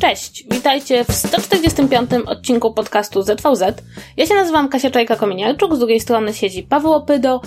Cześć, witajcie w 145. odcinku podcastu ZVZ. Ja się nazywam Kasia Czajka-Kominiarczuk, z drugiej strony siedzi Paweł Opydo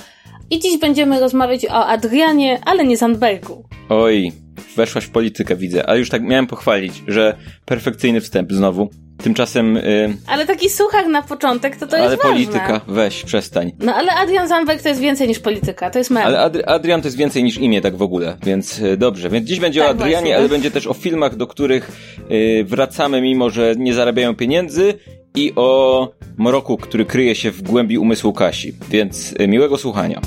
i dziś będziemy rozmawiać o Adrianie, ale nie Zandbergu. Oj, weszłaś w politykę, widzę, ale już tak miałem pochwalić, że perfekcyjny wstęp znowu. Tymczasem. Yy, ale taki suchar na początek to to jest Ale polityka, weź, przestań. No ale Adrian Zandberg to jest więcej niż polityka, to jest mem. Ale Adri Adrian to jest więcej niż imię, tak w ogóle, więc yy, dobrze. Więc dziś będzie tak, o Adrianie, właśnie. ale będzie też o filmach, do których yy, wracamy, mimo że nie zarabiają pieniędzy. I o mroku, który kryje się w głębi umysłu Kasi. Więc y, miłego słuchania.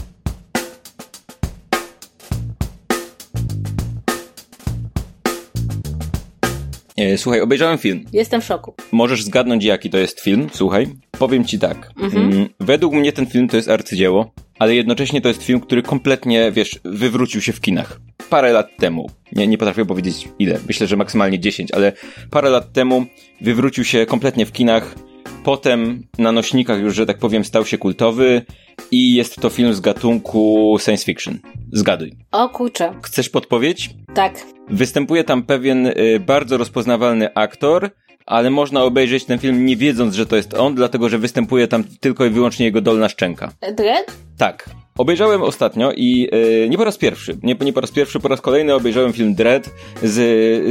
Słuchaj, obejrzałem film. Jestem w szoku. Możesz zgadnąć, jaki to jest film? Słuchaj, powiem ci tak. Mhm. Mm, według mnie ten film to jest arcydzieło, ale jednocześnie to jest film, który kompletnie, wiesz, wywrócił się w kinach. Parę lat temu, nie, nie potrafię powiedzieć ile, myślę, że maksymalnie 10, ale parę lat temu wywrócił się kompletnie w kinach. Potem na nośnikach już, że tak powiem, stał się kultowy i jest to film z gatunku science fiction. Zgaduj. O kurczę. Chcesz podpowiedź? Tak. Występuje tam pewien y, bardzo rozpoznawalny aktor, ale można obejrzeć ten film nie wiedząc, że to jest on, dlatego że występuje tam tylko i wyłącznie jego dolna szczęka. Dread? Tak. Obejrzałem ostatnio i yy, nie po raz pierwszy, nie, nie po raz pierwszy, po raz kolejny obejrzałem film Dread z,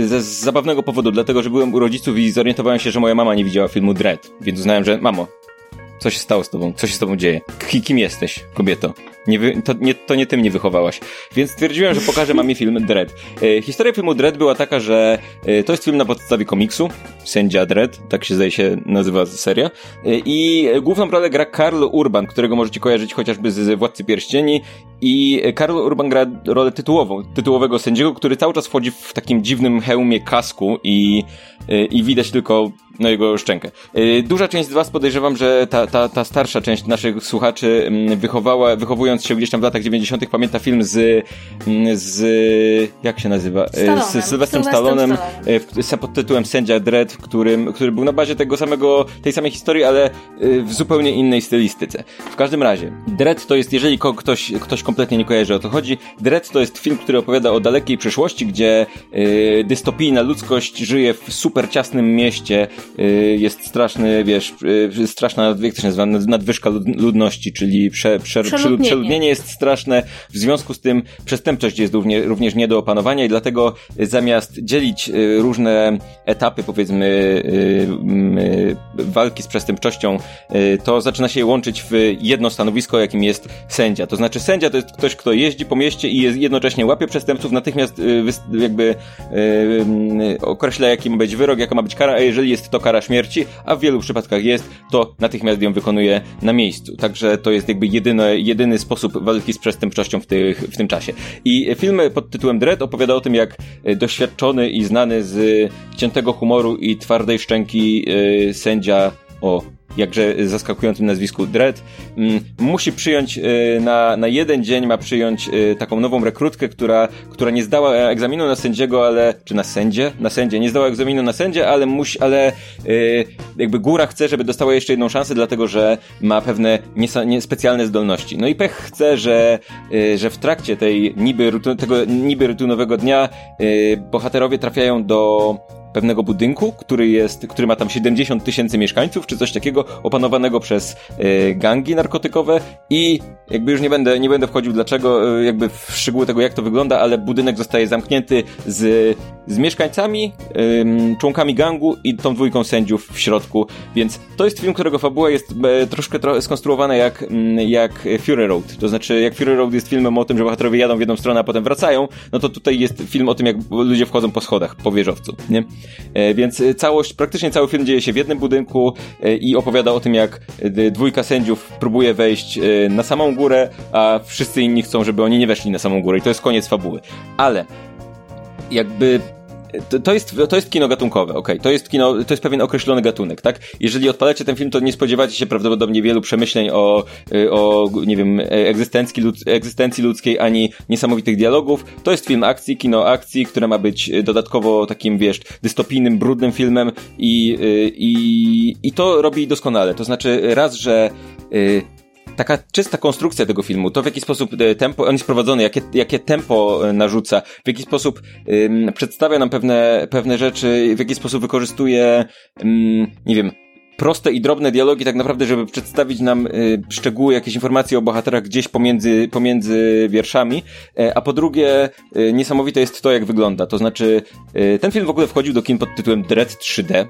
z, z zabawnego powodu, dlatego że byłem u rodziców i zorientowałem się, że moja mama nie widziała filmu Dread, więc uznałem, że mamo, co się stało z tobą? Co się z tobą dzieje? K kim jesteś, kobieto? Nie wy, to, nie, to nie wychowałaś. Więc stwierdziłem, że pokażę mamie film Dread. E, historia filmu Dread była taka, że e, to jest film na podstawie komiksu. Sędzia Dread, tak się zdaje się nazywa seria. E, I główną rolę gra Karl Urban, którego możecie kojarzyć chociażby z Władcy Pierścieni. I Karl Urban gra rolę tytułową, tytułowego sędziego, który cały czas wchodzi w takim dziwnym hełmie kasku i, e, i widać tylko no, jego szczękę. E, duża część z was podejrzewam, że ta, ta, ta starsza część naszych słuchaczy mm, wychowała, wychowując się gdzieś tam w latach 90. pamięta film z, z jak się nazywa? E. Z Sylwestrem Stallonem e, pod tytułem Sędzia Dredd, w którym, który był na bazie tego samego, tej samej historii, ale e, w zupełnie innej stylistyce. W każdym razie, Dredd to jest, jeżeli ktoś, ktoś kompletnie nie kojarzy o to chodzi, Dredd to jest film, który opowiada o dalekiej przyszłości, gdzie dystopijna ludzkość żyje w super ciasnym mieście, jest straszny, wiesz, straszna, jak to się nazywa, nadwyżka ludności, czyli prze, prze, przeludnienie Zatrudnienie jest straszne, w związku z tym przestępczość jest równie, również nie do opanowania i dlatego zamiast dzielić y, różne etapy, powiedzmy, y, y, walki z przestępczością, to zaczyna się je łączyć w jedno stanowisko, jakim jest sędzia. To znaczy sędzia to jest ktoś, kto jeździ po mieście i jednocześnie łapie przestępców, natychmiast jakby określa, jaki ma być wyrok, jaka ma być kara, a jeżeli jest to kara śmierci, a w wielu przypadkach jest, to natychmiast ją wykonuje na miejscu. Także to jest jakby jedyny, jedyny sposób sposób walki z przestępczością w, tych, w tym czasie. I film pod tytułem Dread opowiada o tym, jak e, doświadczony i znany z ciętego humoru i twardej szczęki yy, sędzia o jakże zaskakującym nazwisku Dread, mm, musi przyjąć y, na, na jeden dzień, ma przyjąć y, taką nową rekrutkę, która, która nie zdała egzaminu na sędziego, ale, czy na sędzie? Na sędzie, nie zdała egzaminu na sędzie, ale musi, ale y, jakby góra chce, żeby dostała jeszcze jedną szansę, dlatego, że ma pewne niespecjalne zdolności. No i pech chce, że, że w trakcie tej niby, tego niby rutynowego dnia bohaterowie trafiają do pewnego budynku, który jest, który ma tam 70 tysięcy mieszkańców, czy coś takiego, opanowanego przez y, gangi narkotykowe i jakby już nie będę, nie będę wchodził dlaczego, y, jakby w szczegóły tego, jak to wygląda, ale budynek zostaje zamknięty z, z mieszkańcami, y, członkami gangu i tą dwójką sędziów w środku, więc to jest film, którego fabuła jest e, troszkę tro skonstruowana jak, mm, jak Fury Road, to znaczy jak Fury Road jest filmem o tym, że bohaterowie jadą w jedną stronę, a potem wracają, no to tutaj jest film o tym, jak ludzie wchodzą po schodach, po wieżowcu, nie? E, więc całość, praktycznie cały film dzieje się w jednym budynku e, i opowiada o tym, jak e, dwójka sędziów próbuje wejść na samą górę, a wszyscy inni chcą, żeby oni nie weszli na samą górę i to jest koniec fabuły. Ale jakby to, jest, to jest kino gatunkowe, okej, okay. to jest kino, to jest pewien określony gatunek, tak? Jeżeli odpalacie ten film, to nie spodziewacie się prawdopodobnie wielu przemyśleń o, y, o nie wiem, egzystencji, lud, egzystencji ludzkiej, ani niesamowitych dialogów. To jest film akcji, kino akcji, które ma być dodatkowo takim, wiesz, dystopijnym, brudnym filmem i, y, i, i to robi doskonale. To znaczy raz, że y, taka czysta konstrukcja tego filmu, to w jaki sposób e, tempo, on jest prowadzony, jakie, jakie tempo e, narzuca, w jaki sposób um, przedstawia nam pewne, pewne rzeczy, w jaki sposób wykorzystuje, um, nie wiem, proste i drobne dialogi tak naprawdę, żeby przedstawić nam y, szczegóły, jakieś informacje o bohaterach gdzieś pomiędzy, pomiędzy wierszami, a po drugie y, niesamowite jest to, jak wygląda. To znaczy, ten film w ogóle wchodził do kin pod tytułem Dread 3D,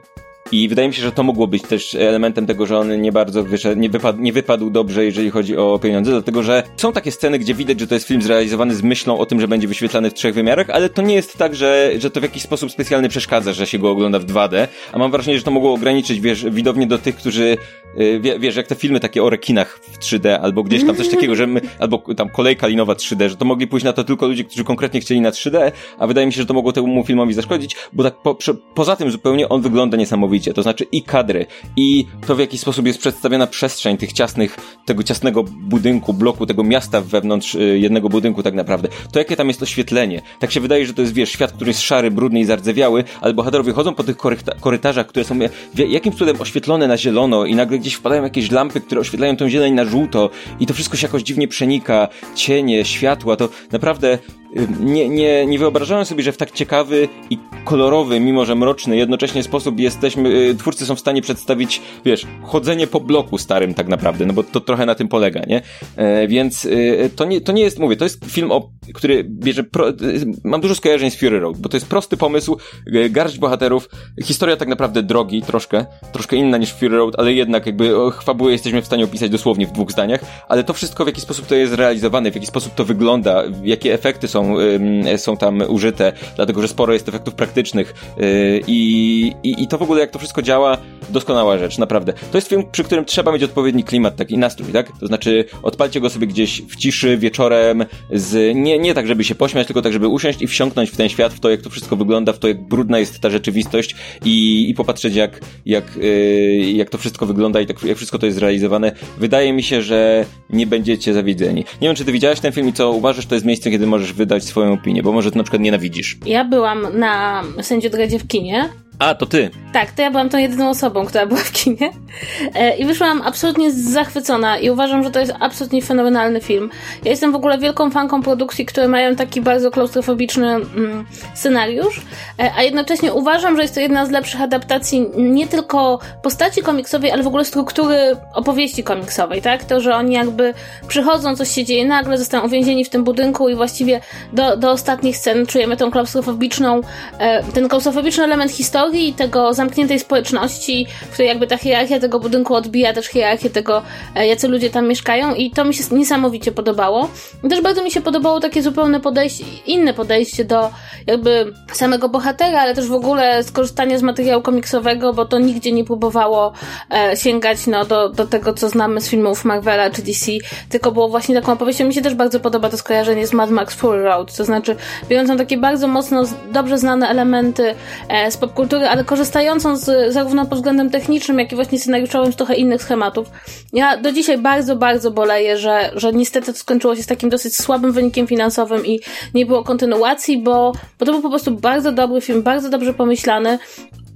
i wydaje mi się, że to mogło być też elementem tego, że on nie bardzo wyszedł, nie, wypadł, nie wypadł dobrze, jeżeli chodzi o pieniądze, dlatego że są takie sceny, gdzie widać, że to jest film zrealizowany z myślą o tym, że będzie wyświetlany w trzech wymiarach, ale to nie jest tak, że, że to w jakiś sposób specjalny przeszkadza, że się go ogląda w 2D, a mam wrażenie, że to mogło ograniczyć, wiesz, widownię do tych, którzy, yy, wiesz, jak te filmy takie o rekinach w 3D, albo gdzieś tam coś takiego, że my, albo tam kolejka linowa 3D, że to mogli pójść na to tylko ludzie, którzy konkretnie chcieli na 3D, a wydaje mi się, że to mogło temu filmowi zaszkodzić, bo tak po, poza tym zupełnie on wygląda niesamowicie, to znaczy i kadry i to w jaki sposób jest przedstawiona przestrzeń tych ciasnych, tego ciasnego budynku, bloku, tego miasta wewnątrz y, jednego budynku tak naprawdę. To jakie tam jest oświetlenie. Tak się wydaje, że to jest, wiesz, świat, który jest szary, brudny i zardzewiały, ale bohaterowie chodzą po tych korytarzach, które są jakimś cudem oświetlone na zielono i nagle gdzieś wpadają jakieś lampy, które oświetlają tą zieleń na żółto i to wszystko się jakoś dziwnie przenika. Cienie, światła, to naprawdę nie, nie, nie wyobrażałem sobie, że w tak ciekawy i kolorowy, mimo że mroczny, jednocześnie sposób jesteśmy, y, twórcy są w stanie przedstawić, wiesz, chodzenie po bloku starym tak naprawdę, no bo to trochę na tym polega, nie? E, więc y, to, nie, to nie jest, mówię, to jest film, o, który bierze, pro, y, mam dużo skojarzeń z Fury Road, bo to jest prosty pomysł, garść bohaterów, historia tak naprawdę drogi, troszkę, troszkę inna niż Fury Road, ale jednak jakby fabułę jesteśmy w stanie opisać dosłownie w dwóch zdaniach, ale to wszystko w jaki sposób to jest realizowane, w jaki sposób to wygląda, jakie efekty są są, tam użyte, dlatego że sporo jest efektów praktycznych y, i, i, i to w ogóle jak to wszystko działa, doskonała rzecz, naprawdę. To jest film, przy którym trzeba mieć odpowiedni klimat, taki nastrój, tak? To znaczy odpalcie go sobie gdzieś w ciszy, wieczorem, z, nie, nie tak, żeby się pośmiać, tylko tak, żeby usiąść i wsiąknąć w ten świat, w to, jak to wszystko wygląda, w to, jak brudna jest ta rzeczywistość i, i popatrzeć, jak, jak, yy, jak to wszystko wygląda i tak, jak wszystko to jest zrealizowane. Wydaje mi się, że nie będziecie zawiedzeni. Nie wiem, czy ty widziałeś ten film i co uważasz, to jest miejsce, kiedy możesz wydać swoją opinię, bo może ty na przykład nienawidzisz. Ja byłam na Sędziu Dredzie w kinie a, to ty. Tak, to ja byłam tą jedyną osobą, która była w kinie. E, I wyszłam absolutnie zachwycona i uważam, że to jest absolutnie fenomenalny film. Ja jestem w ogóle wielką fanką produkcji, które mają taki bardzo klaustrofobiczny mm, scenariusz, e, a jednocześnie uważam, że jest to jedna z lepszych adaptacji nie tylko postaci komiksowej, ale w ogóle struktury opowieści komiksowej, tak? To, że oni jakby przychodzą, coś się dzieje nagle, zostają uwięzieni w tym budynku i właściwie do, do ostatnich scen czujemy tą klaustrofobiczną, e, ten klaustrofobiczny element historii, i tego zamkniętej społeczności, w której jakby ta hierarchia tego budynku odbija też hierarchię tego, e, jacy ludzie tam mieszkają i to mi się niesamowicie podobało. Też bardzo mi się podobało takie zupełne podejście, inne podejście do jakby samego bohatera, ale też w ogóle skorzystanie z materiału komiksowego, bo to nigdzie nie próbowało e, sięgać no, do, do tego, co znamy z filmów Marvela czy DC, tylko było właśnie taką opowieścią. Mi się też bardzo podoba to skojarzenie z Mad Max Fury Road, to znaczy biorącą takie bardzo mocno, dobrze znane elementy e, z popkultury ale korzystającą z, zarówno pod względem technicznym, jak i właśnie scenariuszowym z trochę innych schematów. Ja do dzisiaj bardzo, bardzo boleję, że, że niestety to skończyło się z takim dosyć słabym wynikiem finansowym i nie było kontynuacji, bo, bo to był po prostu bardzo dobry film, bardzo dobrze pomyślany.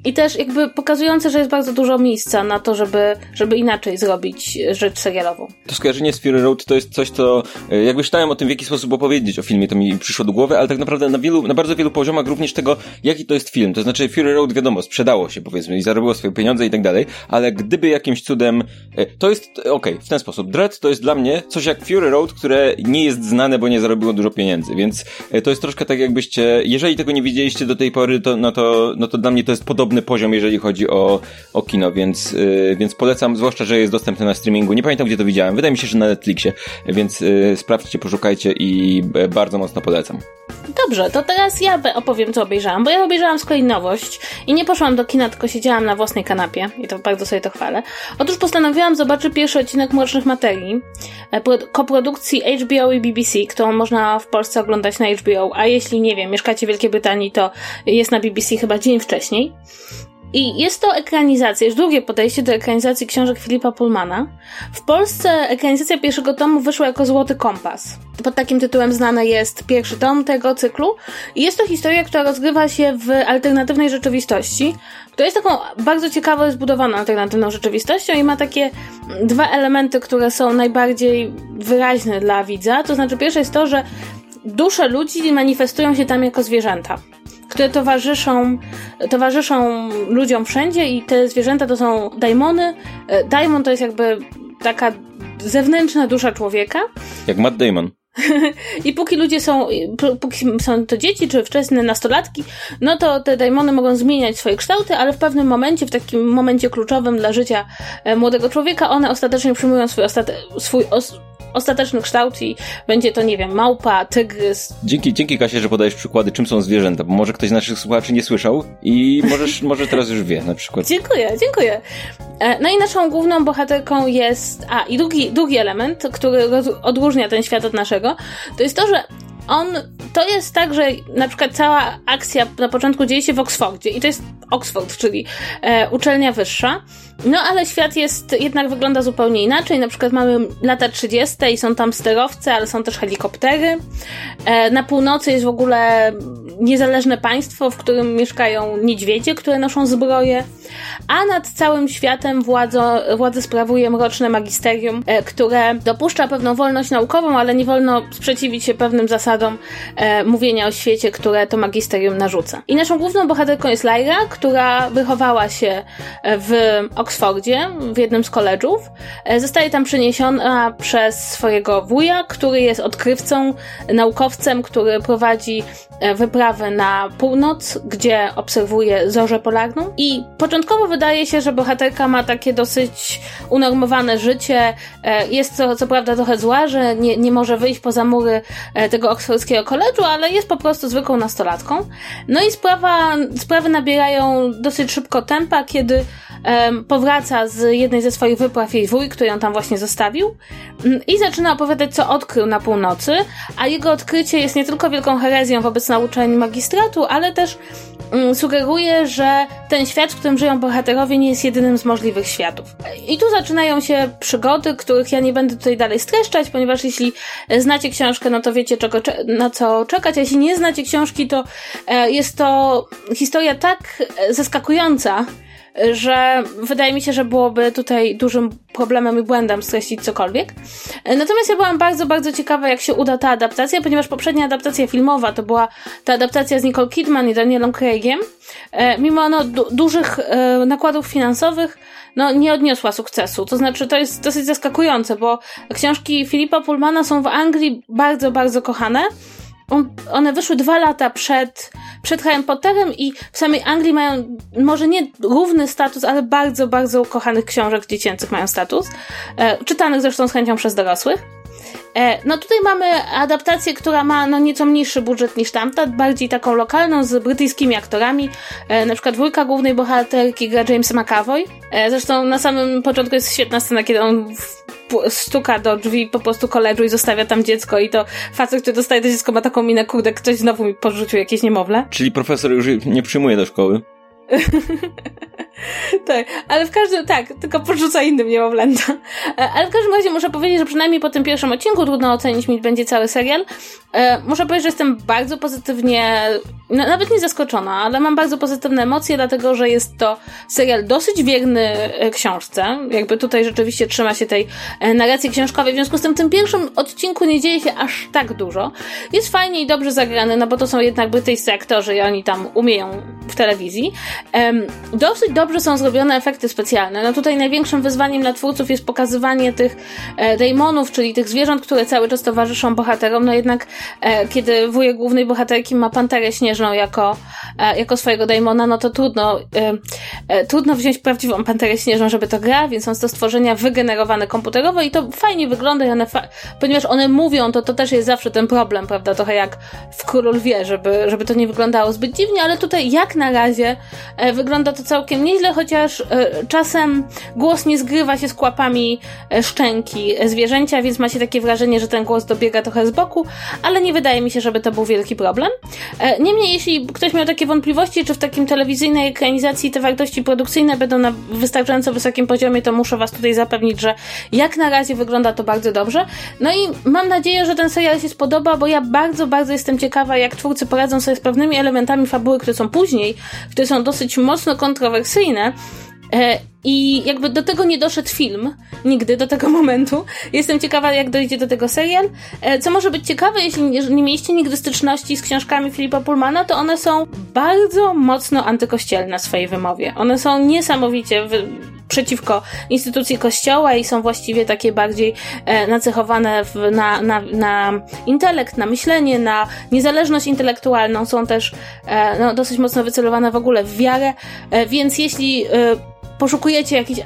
I też jakby pokazujące, że jest bardzo dużo miejsca na to, żeby, żeby inaczej zrobić rzecz serialową. To skojarzenie z Fury Road to jest coś, co e, jakby czytałem o tym, w jaki sposób opowiedzieć o filmie, to mi przyszło do głowy, ale tak naprawdę na wielu, na bardzo wielu poziomach również tego, jaki to jest film. To znaczy Fury Road wiadomo, sprzedało się powiedzmy i zarobiło swoje pieniądze i tak dalej, ale gdyby jakimś cudem, e, to jest, okej, okay, w ten sposób. Dread to jest dla mnie coś jak Fury Road, które nie jest znane, bo nie zarobiło dużo pieniędzy, więc e, to jest troszkę tak jakbyście, jeżeli tego nie widzieliście do tej pory, to, no to, no to dla mnie to jest podobne podobny poziom, jeżeli chodzi o, o kino, więc, yy, więc polecam, zwłaszcza, że jest dostępny na streamingu. Nie pamiętam, gdzie to widziałem. Wydaje mi się, że na Netflixie, więc yy, sprawdźcie, poszukajcie i bardzo mocno polecam. Dobrze, to teraz ja opowiem, co obejrzałam, bo ja obejrzałam z kolei nowość i nie poszłam do kina, tylko siedziałam na własnej kanapie i to bardzo sobie to chwalę. Otóż postanowiłam zobaczyć pierwszy odcinek Mrocznych Materii, e, koprodukcji HBO i BBC, którą można w Polsce oglądać na HBO, a jeśli, nie wiem, mieszkacie w Wielkiej Brytanii, to jest na BBC chyba dzień wcześniej. I jest to ekranizacja, już drugie podejście do ekranizacji książek Filipa Pullmana. W Polsce ekranizacja pierwszego tomu wyszła jako Złoty Kompas. Pod takim tytułem znany jest pierwszy tom tego cyklu. I jest to historia, która rozgrywa się w alternatywnej rzeczywistości, która jest taką bardzo ciekawo zbudowaną alternatywną rzeczywistością i ma takie dwa elementy, które są najbardziej wyraźne dla widza. To znaczy, pierwsze jest to, że dusze ludzi manifestują się tam jako zwierzęta które towarzyszą, towarzyszą ludziom wszędzie i te zwierzęta to są daimony. E, daimon to jest jakby taka zewnętrzna dusza człowieka. Jak Matt Damon. I póki ludzie są, póki są to dzieci, czy wczesne nastolatki, no to te daimony mogą zmieniać swoje kształty, ale w pewnym momencie, w takim momencie kluczowym dla życia e, młodego człowieka, one ostatecznie przyjmują swój, ostate, swój os, ostateczny kształt i będzie to, nie wiem, małpa, tygrys. Dzięki, dzięki Kasie, że podajesz przykłady, czym są zwierzęta, bo może ktoś z naszych słuchaczy nie słyszał i możesz, może teraz już wie na przykład. Dziękuję, dziękuję. E, no i naszą główną bohaterką jest, a i drugi, drugi element, który odróżnia ten świat od naszego, to jest to, że on, to jest tak, że na przykład cała akcja na początku dzieje się w Oksfordzie i to jest Oxford, czyli e, uczelnia wyższa. No ale świat jest, jednak wygląda zupełnie inaczej. Na przykład mamy lata 30. i są tam sterowce, ale są też helikoptery. E, na północy jest w ogóle niezależne państwo, w którym mieszkają niedźwiedzie, które noszą zbroje. A nad całym światem władzo, władzę sprawuje mroczne magisterium, e, które dopuszcza pewną wolność naukową, ale nie wolno sprzeciwić się pewnym zasadom e, mówienia o świecie, które to magisterium narzuca. I naszą główną bohaterką jest Lyra, która wychowała się w Oksfordzie, w jednym z koledżów. E, zostaje tam przeniesiona przez swojego wuja, który jest odkrywcą, naukowcem, który prowadzi e, wyprawę na północ, gdzie obserwuje zorzę polarną. I początkowo wydaje się, że bohaterka ma takie dosyć unormowane życie. E, jest co, co prawda trochę zła, że nie, nie może wyjść poza mury tego oksfordzkiego koledżu, ale jest po prostu zwykłą nastolatką. No i sprawa, sprawy nabierają dosyć szybko tempa, kiedy um, powraca z jednej ze swoich wypraw jej wuj, który ją tam właśnie zostawił um, i zaczyna opowiadać, co odkrył na północy, a jego odkrycie jest nie tylko wielką herezją wobec nauczeń magistratu, ale też um, sugeruje, że ten świat, w którym żyją bohaterowie, nie jest jedynym z możliwych światów. I tu zaczynają się przygody, których ja nie będę tutaj dalej streszczać, ponieważ jeśli znacie książkę, no to wiecie, czego, na co czekać, jeśli nie znacie książki, to e, jest to historia tak zaskakująca, że wydaje mi się, że byłoby tutaj dużym problemem i błędem streścić cokolwiek. Natomiast ja byłam bardzo, bardzo ciekawa, jak się uda ta adaptacja, ponieważ poprzednia adaptacja filmowa to była ta adaptacja z Nicole Kidman i Danielem Craigiem. E, mimo no, du dużych e, nakładów finansowych, no, nie odniosła sukcesu. To znaczy, to jest dosyć zaskakujące, bo książki Filipa Pullmana są w Anglii bardzo, bardzo kochane one wyszły dwa lata przed, przed Harry Potterem i w samej Anglii mają może nie równy status, ale bardzo, bardzo ukochanych książek dziecięcych mają status. E, czytanych zresztą z chęcią przez dorosłych. E, no tutaj mamy adaptację, która ma no nieco mniejszy budżet niż tamta, bardziej taką lokalną, z brytyjskimi aktorami. E, na przykład dwójka głównej bohaterki gra James McAvoy. E, zresztą na samym początku jest świetna scena, kiedy on stuka do drzwi po prostu koledżu i zostawia tam dziecko i to facet, który dostaje to dziecko ma taką minę, kurde, ktoś znowu mi porzucił jakieś niemowlę. Czyli profesor już nie przyjmuje do szkoły? tak, ale w każdym, tak, tylko porzuca innym niemowlęta. E, ale w każdym razie muszę powiedzieć, że przynajmniej po tym pierwszym odcinku, trudno ocenić mi będzie cały serial, e, muszę powiedzieć, że jestem bardzo pozytywnie, no, nawet nie zaskoczona, ale mam bardzo pozytywne emocje, dlatego, że jest to serial dosyć wierny e, książce, jakby tutaj rzeczywiście trzyma się tej narracji książkowej, w związku z tym w tym pierwszym odcinku nie dzieje się aż tak dużo. Jest fajnie i dobrze zagrany, no bo to są jednak brytyjscy aktorzy i oni tam umieją w telewizji. Dosyć dobrze są zrobione efekty specjalne. No tutaj największym wyzwaniem dla twórców jest pokazywanie tych e, daimonów, czyli tych zwierząt, które cały czas towarzyszą bohaterom. No jednak, e, kiedy wujek głównej bohaterki ma panterę śnieżną jako, e, jako swojego daimona, no to trudno, e, e, trudno wziąć prawdziwą panterę śnieżną, żeby to gra, więc są to stworzenia wygenerowane komputerowo i to fajnie wygląda, i one fa ponieważ one mówią, to to też jest zawsze ten problem, prawda? Trochę jak w Król wie, żeby, żeby to nie wyglądało zbyt dziwnie, ale tutaj jak na razie e, wygląda to całkiem nieźle chociaż czasem głos nie zgrywa się z kłapami szczęki zwierzęcia, więc ma się takie wrażenie, że ten głos dobiega trochę z boku, ale nie wydaje mi się, żeby to był wielki problem. Niemniej, jeśli ktoś miał takie wątpliwości, czy w takim telewizyjnej ekranizacji te wartości produkcyjne będą na wystarczająco wysokim poziomie, to muszę Was tutaj zapewnić, że jak na razie wygląda to bardzo dobrze. No i mam nadzieję, że ten serial się spodoba, bo ja bardzo, bardzo jestem ciekawa, jak twórcy poradzą sobie z pewnymi elementami fabuły, które są później, które są dosyć mocno kontrowersyjnie. E, I jakby do tego nie doszedł film, nigdy do tego momentu. Jestem ciekawa, jak dojdzie do tego serial. E, co może być ciekawe, jeśli nie mieliście nigdy styczności z książkami Filipa Pullmana, to one są bardzo mocno antykościelne w swojej wymowie. One są niesamowicie przeciwko instytucji kościoła i są właściwie takie bardziej e, nacechowane w, na, na, na intelekt, na myślenie, na niezależność intelektualną. Są też e, no, dosyć mocno wycelowane w ogóle w wiarę, e, więc jeśli e, poszukujecie jakichś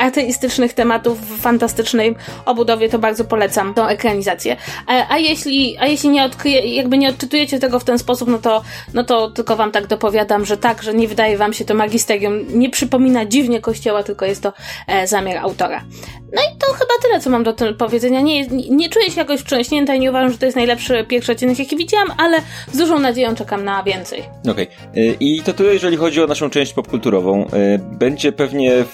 ateistycznych tematów w fantastycznej obudowie, to bardzo polecam tą ekranizację. A, a, jeśli, a jeśli nie odkryje, jakby nie odczytujecie tego w ten sposób, no to, no to tylko wam tak dopowiadam, że tak, że nie wydaje wam się to magisterium, nie przypomina dziwnie kościoła, tylko jest to e, zamiar autora. No i to chyba tyle, co mam do powiedzenia. Nie, nie, nie czuję się jakoś wstrząśnięta i nie uważam, że to jest najlepszy pierwszy odcinek, jaki widziałam, ale z dużą nadzieją czekam na więcej. Okej. Okay. I to tyle, jeżeli chodzi o naszą część popkulturową. E, będzie pewnie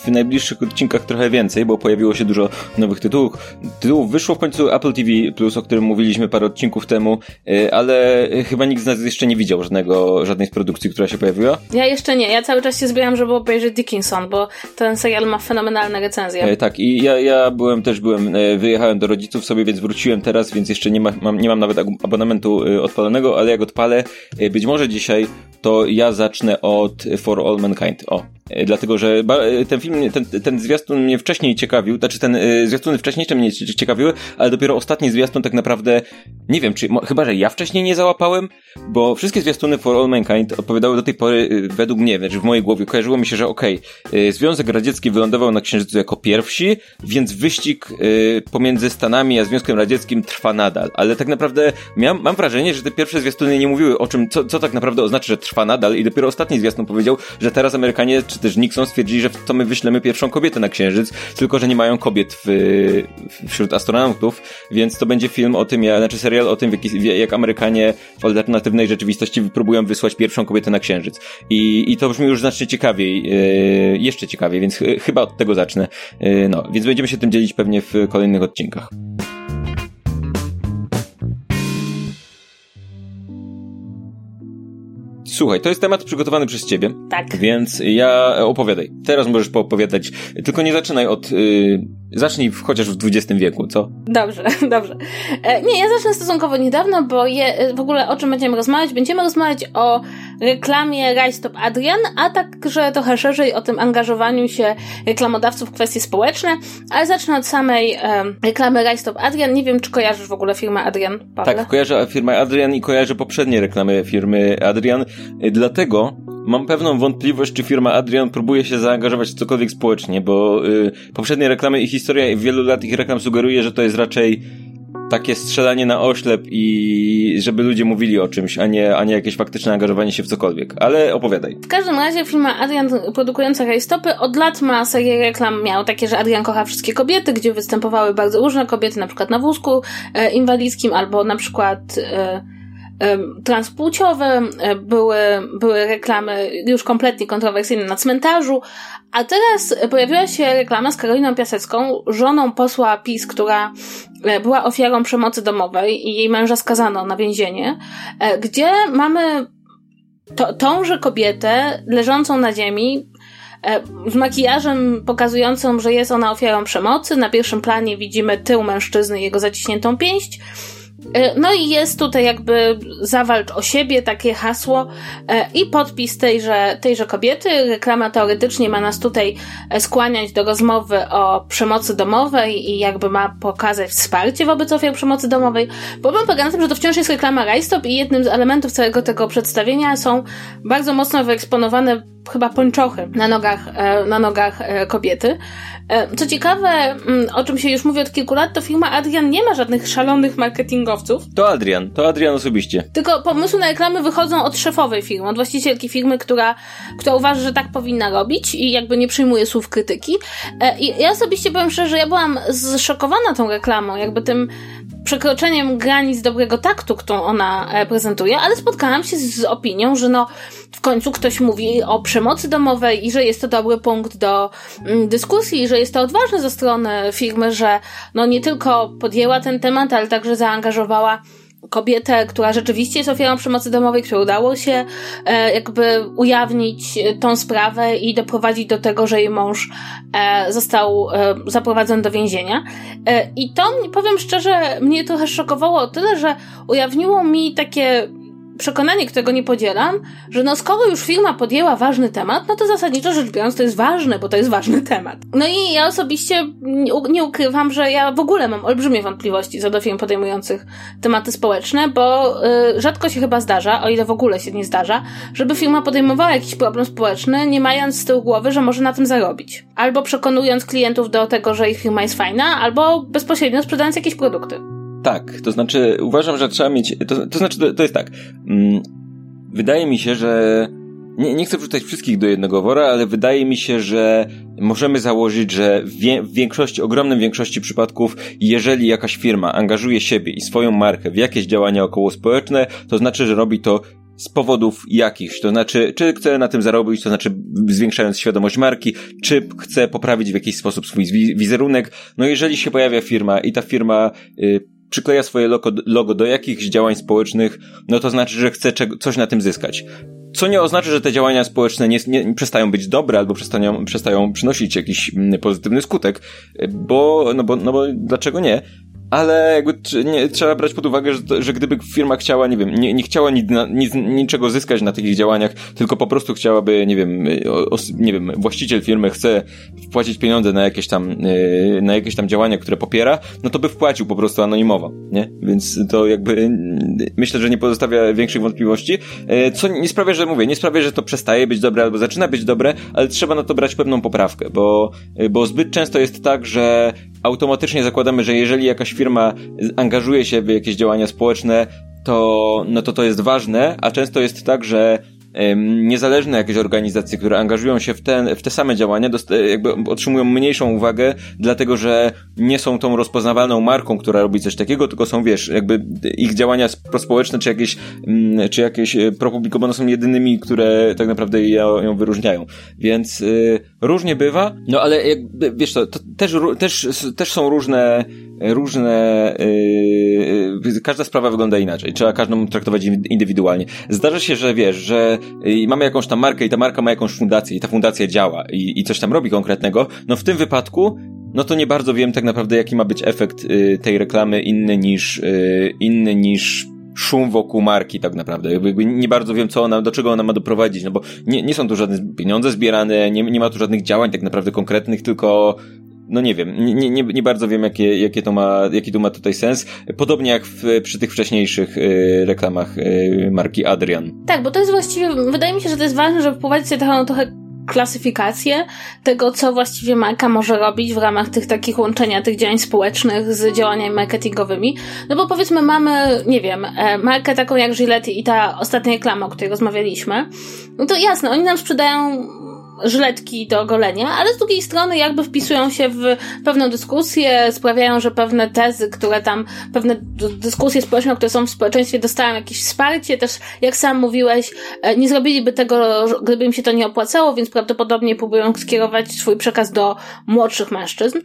w najbliższych odcinkach trochę więcej, bo pojawiło się dużo nowych tytułów. Tytułów wyszło w końcu Apple TV+, o którym mówiliśmy parę odcinków temu, e, ale chyba nikt z nas jeszcze nie widział żadnego, żadnej z produkcji, która się pojawiła. Ja jeszcze nie. Ja cały czas się zbieram, żeby obejrzeć Dickinson, bo ten serial ma fenomenalne recenzje. E, tak, i ja, ja byłem też, byłem, wyjechałem do rodziców sobie, więc wróciłem teraz, więc jeszcze nie, ma, mam, nie mam nawet abonamentu odpalonego, ale jak odpalę, być może dzisiaj, to ja zacznę od For All Mankind. O, E, dlatego że e, ten film, ten, ten zwiastun mnie wcześniej ciekawił, znaczy ten e, zwiastuny wcześniejsze mnie ciekawiły, ale dopiero ostatni zwiastun tak naprawdę, nie wiem, czy, chyba, że ja wcześniej nie załapałem, bo wszystkie zwiastuny For All Mankind odpowiadały do tej pory, według mnie, znaczy w mojej głowie, kojarzyło mi się, że okej, okay, Związek Radziecki wylądował na Księżycu jako pierwsi, więc wyścig pomiędzy Stanami a Związkiem Radzieckim trwa nadal, ale tak naprawdę miałem, mam wrażenie, że te pierwsze zwiastuny nie mówiły o czym, co, co tak naprawdę oznacza, że trwa nadal i dopiero ostatni zwiastun powiedział, że teraz Amerykanie, też Nixon stwierdzili, że to my wyślemy pierwszą kobietę na Księżyc, tylko że nie mają kobiet w, wśród astronautów, więc to będzie film o tym, znaczy serial o tym, jak, Amerykanie w alternatywnej rzeczywistości próbują wysłać pierwszą kobietę na Księżyc. I, i to brzmi już znacznie ciekawiej, yy, jeszcze ciekawiej, więc ch chyba od tego zacznę. Yy, no, więc będziemy się tym dzielić pewnie w kolejnych odcinkach. Słuchaj, to jest temat przygotowany przez ciebie. Tak. Więc ja opowiadaj. Teraz możesz poopowiadać. Tylko nie zaczynaj od. Yy, zacznij w, chociaż w XX wieku, co? Dobrze, dobrze. E, nie, ja zacznę stosunkowo niedawno, bo je, w ogóle o czym będziemy rozmawiać? Będziemy rozmawiać o reklamie Rise Stop Adrian, a także trochę szerzej o tym angażowaniu się reklamodawców w kwestie społeczne, ale zacznę od samej reklamy Rise Stop Adrian. Nie wiem, czy kojarzysz w ogóle firmę Adrian, Pawle? Tak, kojarzę firmę Adrian i kojarzę poprzednie reklamy firmy Adrian. E, dlatego mam pewną wątpliwość, czy firma Adrian próbuje się zaangażować w cokolwiek społecznie, bo y, poprzednie reklamy i historia wielu lat ich reklam sugeruje, że to jest raczej takie strzelanie na oślep i żeby ludzie mówili o czymś, a nie, a nie jakieś faktyczne angażowanie się w cokolwiek. Ale opowiadaj. W każdym razie firma Adrian produkująca rajstopy od lat ma serię reklam, miał takie, że Adrian kocha wszystkie kobiety, gdzie występowały bardzo różne kobiety, na przykład na wózku e, inwalidzkim, albo na przykład e, transpłciowe, były, były reklamy już kompletnie kontrowersyjne na cmentarzu, a teraz pojawiła się reklama z Karoliną Piasecką, żoną posła PiS, która e, była ofiarą przemocy domowej i jej męża skazano na więzienie, e, gdzie mamy to, tąże kobietę leżącą na ziemi, e, z makijażem pokazującą, że jest ona ofiarą przemocy. Na pierwszym planie widzimy tył mężczyzny i jego zaciśniętą pięść. E, no i jest tutaj jakby zawalcz o siebie, takie hasło e, i podpis tejże, tejże kobiety. Reklama teoretycznie ma nas tutaj e, skłaniać do rozmowy o przemocy domowej i jakby ma pokazać wsparcie wobec ofiar przemocy domowej. Problem polega na tym, że to wciąż jest reklama Rajstop i jednym z elementów całego tego przedstawienia są bardzo mocno wyeksponowane chyba pończochy na nogach, e, na nogach e, kobiety. E, co ciekawe, mm, o czym się już mówi od kilku lat, to firma Adrian nie ma żadnych szalonych marketingowców. To Adrian, to Adrian osobiście. Tylko pomysły na reklamy wychodzą od szefowej firmy, od właścicielki firmy, która, która uważa, że tak powinna robić i jakby nie przyjmuje słów krytyki. I ja osobiście powiem szczerze, że ja byłam zszokowana tą reklamą, jakby tym przekroczeniem granic dobrego taktu, którą ona e, prezentuje, ale spotkałam się z opinią, że no w końcu ktoś mówi o przemocy domowej i że jest to dobry punkt do mm, dyskusji, że jest to odważne ze strony firmy, że no nie tylko podjęła ten temat, ale także zaangażowała kobietę, która rzeczywiście jest ofiarą przemocy domowej, której udało się e, jakby ujawnić tą sprawę i doprowadzić do tego, że jej mąż e, został e, zaprowadzony do więzienia. E, I to, powiem szczerze, mnie trochę szokowało o tyle, że ujawniło mi takie przekonanie, którego nie podzielam, że no skoro już firma podjęła ważny temat, no to zasadniczo rzecz biorąc to jest ważne, bo to jest ważny temat. No i ja osobiście nie ukrywam, że ja w ogóle mam olbrzymie wątpliwości co do firm podejmujących tematy społeczne, bo y, rzadko się chyba zdarza, o ile w ogóle się nie zdarza, żeby firma podejmowała jakiś problem społeczny, nie mając z tyłu głowy, że może na tym zarobić. Albo przekonując klientów do tego, że ich firma jest fajna, albo bezpośrednio sprzedając jakieś produkty. Tak, to znaczy uważam, że trzeba mieć, to, to znaczy to, to jest tak, mm, wydaje mi się, że nie, nie chcę wrzucać wszystkich do jednego wora, ale wydaje mi się, że możemy założyć, że w, większości, ogromnej większości przypadków, jeżeli jakaś firma angażuje siebie i swoją markę w jakieś działania okołospołeczne, to znaczy, że robi to z powodów jakichś, to znaczy, czy chce na tym zarobić, to znaczy zwiększając świadomość marki, czy chce poprawić w jakiś sposób swój wizerunek. No jeżeli się pojawia firma i ta firma y, przykleja swoje logo, logo do jakichś działań społecznych, no to znaczy, że chce coś na tym zyskać. Co nie oznacza, że te działania społeczne nie, nie, przestają być dobre albo przestają, przestają przynosić jakiś mm, pozytywny skutek, bo, no bo, no bo dlaczego nie? Ale jakby nie, trzeba brać pod uwagę, że, że gdyby firma chciała, nie wiem, nie, nie chciała nic, nic, niczego zyskać na takich działaniach, tylko po prostu chciałaby, nie wiem, nie wiem, właściciel firmy chce wpłacić pieniądze na jakieś tam, yy, na jakieś tam działania, które popiera, no to by wpłacił po prostu anonimowo, nie? Więc to jakby myślę, że nie pozostawia większych wątpliwości, yy, co nie sprawia, że mówię, nie sprawia, że to przestaje być dobre albo zaczyna być dobre, ale trzeba na to brać pewną poprawkę, bo, yy, bo zbyt często jest tak, że automatycznie zakładamy, że jeżeli jakaś firma angażuje się w jakieś działania społeczne, to, no to to jest ważne, a często jest tak, że niezależne jakieś organizacje, które angażują się w, ten, w te same działania, jakby otrzymują mniejszą uwagę, dlatego że nie są tą rozpoznawalną marką, która robi coś takiego, tylko są, wiesz, jakby ich działania prospołeczne, czy jakieś, mm, czy jakieś e, propublikowane są jedynymi, które tak naprawdę ją, ją wyróżniają. Więc y, różnie bywa, no ale jakby, wiesz to, to też, też, też są różne różne, yy, każda sprawa wygląda inaczej. Trzeba każdą traktować indywidualnie. Zdarza się, że wiesz, że yy, mamy jakąś tam markę i ta marka ma jakąś fundację i ta fundacja działa i, i coś tam robi konkretnego. No w tym wypadku no to nie bardzo wiem tak naprawdę, jaki ma być efekt y, tej reklamy inny niż, y, inny niż szum wokół marki tak naprawdę. Jakby nie bardzo wiem, co ona, do czego ona ma doprowadzić, no bo nie, nie są tu żadne pieniądze zbierane, nie, nie ma tu żadnych działań tak naprawdę konkretnych, tylko no nie wiem, nie, nie, nie bardzo wiem, jakie, jakie to ma, jaki to ma tutaj sens. Podobnie jak w, przy tych wcześniejszych y, reklamach y, marki Adrian. Tak, bo to jest właściwie, wydaje mi się, że to jest ważne, żeby wprowadzić sobie trochę, trochę klasyfikację tego, co właściwie marka może robić w ramach tych takich łączenia tych działań społecznych z działaniami marketingowymi. No bo powiedzmy mamy, nie wiem, e, markę taką jak Gillette i ta ostatnia reklama, o której rozmawialiśmy. No to jasne, oni nam sprzedają żyletki do golenia, ale z drugiej strony jakby wpisują się w pewną dyskusję, sprawiają, że pewne tezy, które tam, pewne dyskusje społeczne, które są w społeczeństwie, dostają jakieś wsparcie, też jak sam mówiłeś, e, nie zrobiliby tego, gdyby im się to nie opłacało, więc prawdopodobnie próbują skierować swój przekaz do młodszych mężczyzn.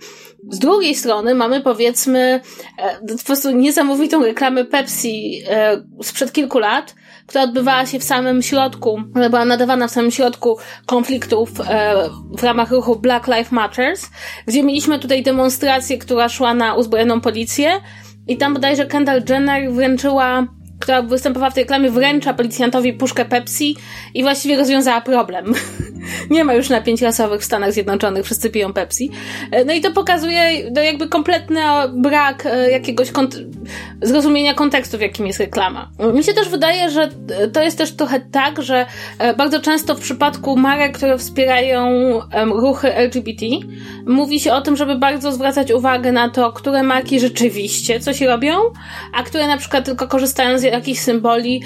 Z drugiej strony mamy powiedzmy e, po prostu niesamowitą reklamę Pepsi e, sprzed kilku lat, która odbywała się w samym środku, była nadawana w samym środku konfliktów e, w ramach ruchu Black Lives Matters, gdzie mieliśmy tutaj demonstrację, która szła na uzbrojoną policję. I tam bodajże Kendall Jenner wręczyła która występowała w tej reklamie, wręcza policjantowi puszkę Pepsi i właściwie rozwiązała problem. nie ma już napięć rasowych w Stanach Zjednoczonych, wszyscy piją Pepsi. E, no i to pokazuje no jakby kompletny brak e, jakiegoś kont zrozumienia kontekstu, w jakim jest reklama. Mi się też wydaje, że to jest też trochę tak, że e, bardzo często w przypadku marek, które wspierają ruchy LGBT, mówi się o tym, żeby bardzo zwracać uwagę na to, które marki rzeczywiście coś robią, a które na przykład tylko korzystają z jakichś symboli,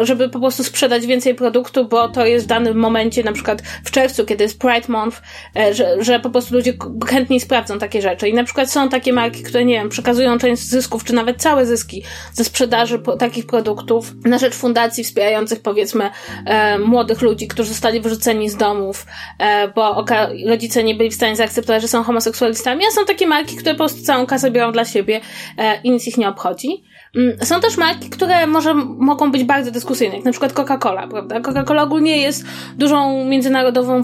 żeby po prostu sprzedać więcej produktu, bo to jest w danym momencie, na przykład w czerwcu, kiedy jest Pride Month, e, że, że po prostu ludzie chętniej sprawdzą takie rzeczy. I na przykład są takie marki, które, nie wiem, przekazują część zysków, czy nawet całe zyski ze sprzedaży takich produktów na rzecz fundacji wspierających, powiedzmy, e, młodych ludzi, którzy zostali wyrzuceni z domów, e, bo rodzice nie byli w stanie zaakceptować, że są homoseksualistami, a są takie marki, które po prostu całą kasę biorą dla siebie e, i nic ich nie obchodzi. Mm, są też marki, które może mogą być bardzo dyskusyjne, jak na przykład Coca-Cola, prawda? Coca-Cola ogólnie jest dużą międzynarodową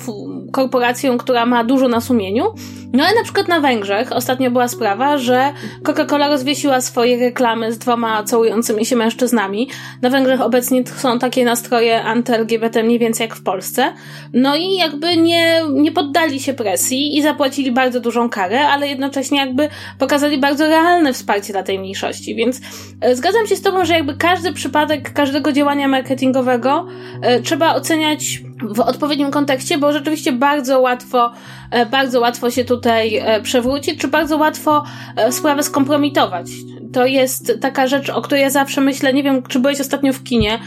korporacją, która ma dużo na sumieniu. No ale na przykład na Węgrzech ostatnio była sprawa, że Coca-Cola rozwiesiła swoje reklamy z dwoma całującymi się mężczyznami. Na Węgrzech obecnie są takie nastroje anty-LGBT mniej więcej jak w Polsce. No i jakby nie, nie poddali się presji i zapłacili bardzo dużą karę, ale jednocześnie jakby pokazali bardzo realne wsparcie dla tej mniejszości, więc zgadzam się z Tobą, że jakby każdy przypadek każdego działania marketingowego e, trzeba oceniać w odpowiednim kontekście, bo rzeczywiście bardzo łatwo, e, bardzo łatwo się tutaj e, przewrócić, czy bardzo łatwo e, sprawę skompromitować. To jest taka rzecz, o której ja zawsze myślę, nie wiem, czy byłeś ostatnio w kinie,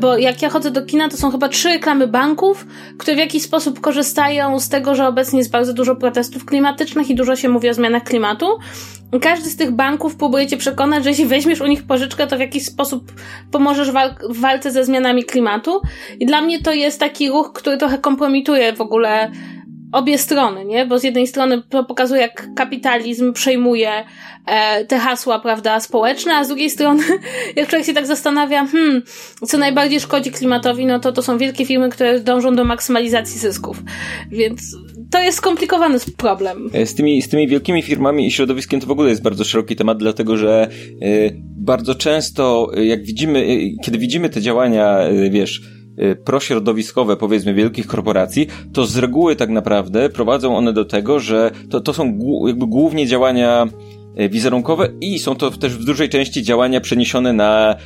bo jak ja chodzę do kina, to są chyba trzy reklamy banków, które w jakiś sposób korzystają z tego, że obecnie jest bardzo dużo protestów klimatycznych i dużo się mówi o zmianach klimatu. Każdy z tych banków próbuje cię przekonać, że jeśli weźmiesz u nich pożyczkę, to w jakiś sposób pomożesz w walce ze zmianami klimatu. I dla mnie to jest taki ruch, który trochę kompromituje w ogóle obie strony, nie? Bo z jednej strony pokazuje, jak kapitalizm przejmuje e, te hasła, prawda, społeczne, a z drugiej strony, jak człowiek się tak zastanawia, hmm, co najbardziej szkodzi klimatowi, no to to są wielkie firmy, które dążą do maksymalizacji zysków. Więc to jest skomplikowany problem. E, z tymi, z tymi wielkimi firmami i środowiskiem to w ogóle jest bardzo szeroki temat, dlatego że y, bardzo często, jak widzimy, y, kiedy widzimy te działania, y, wiesz, prośrodowiskowe, powiedzmy, wielkich korporacji, to z reguły tak naprawdę prowadzą one do tego, że to, to są jakby głównie działania wizerunkowe i są to też w dużej części działania przeniesione na,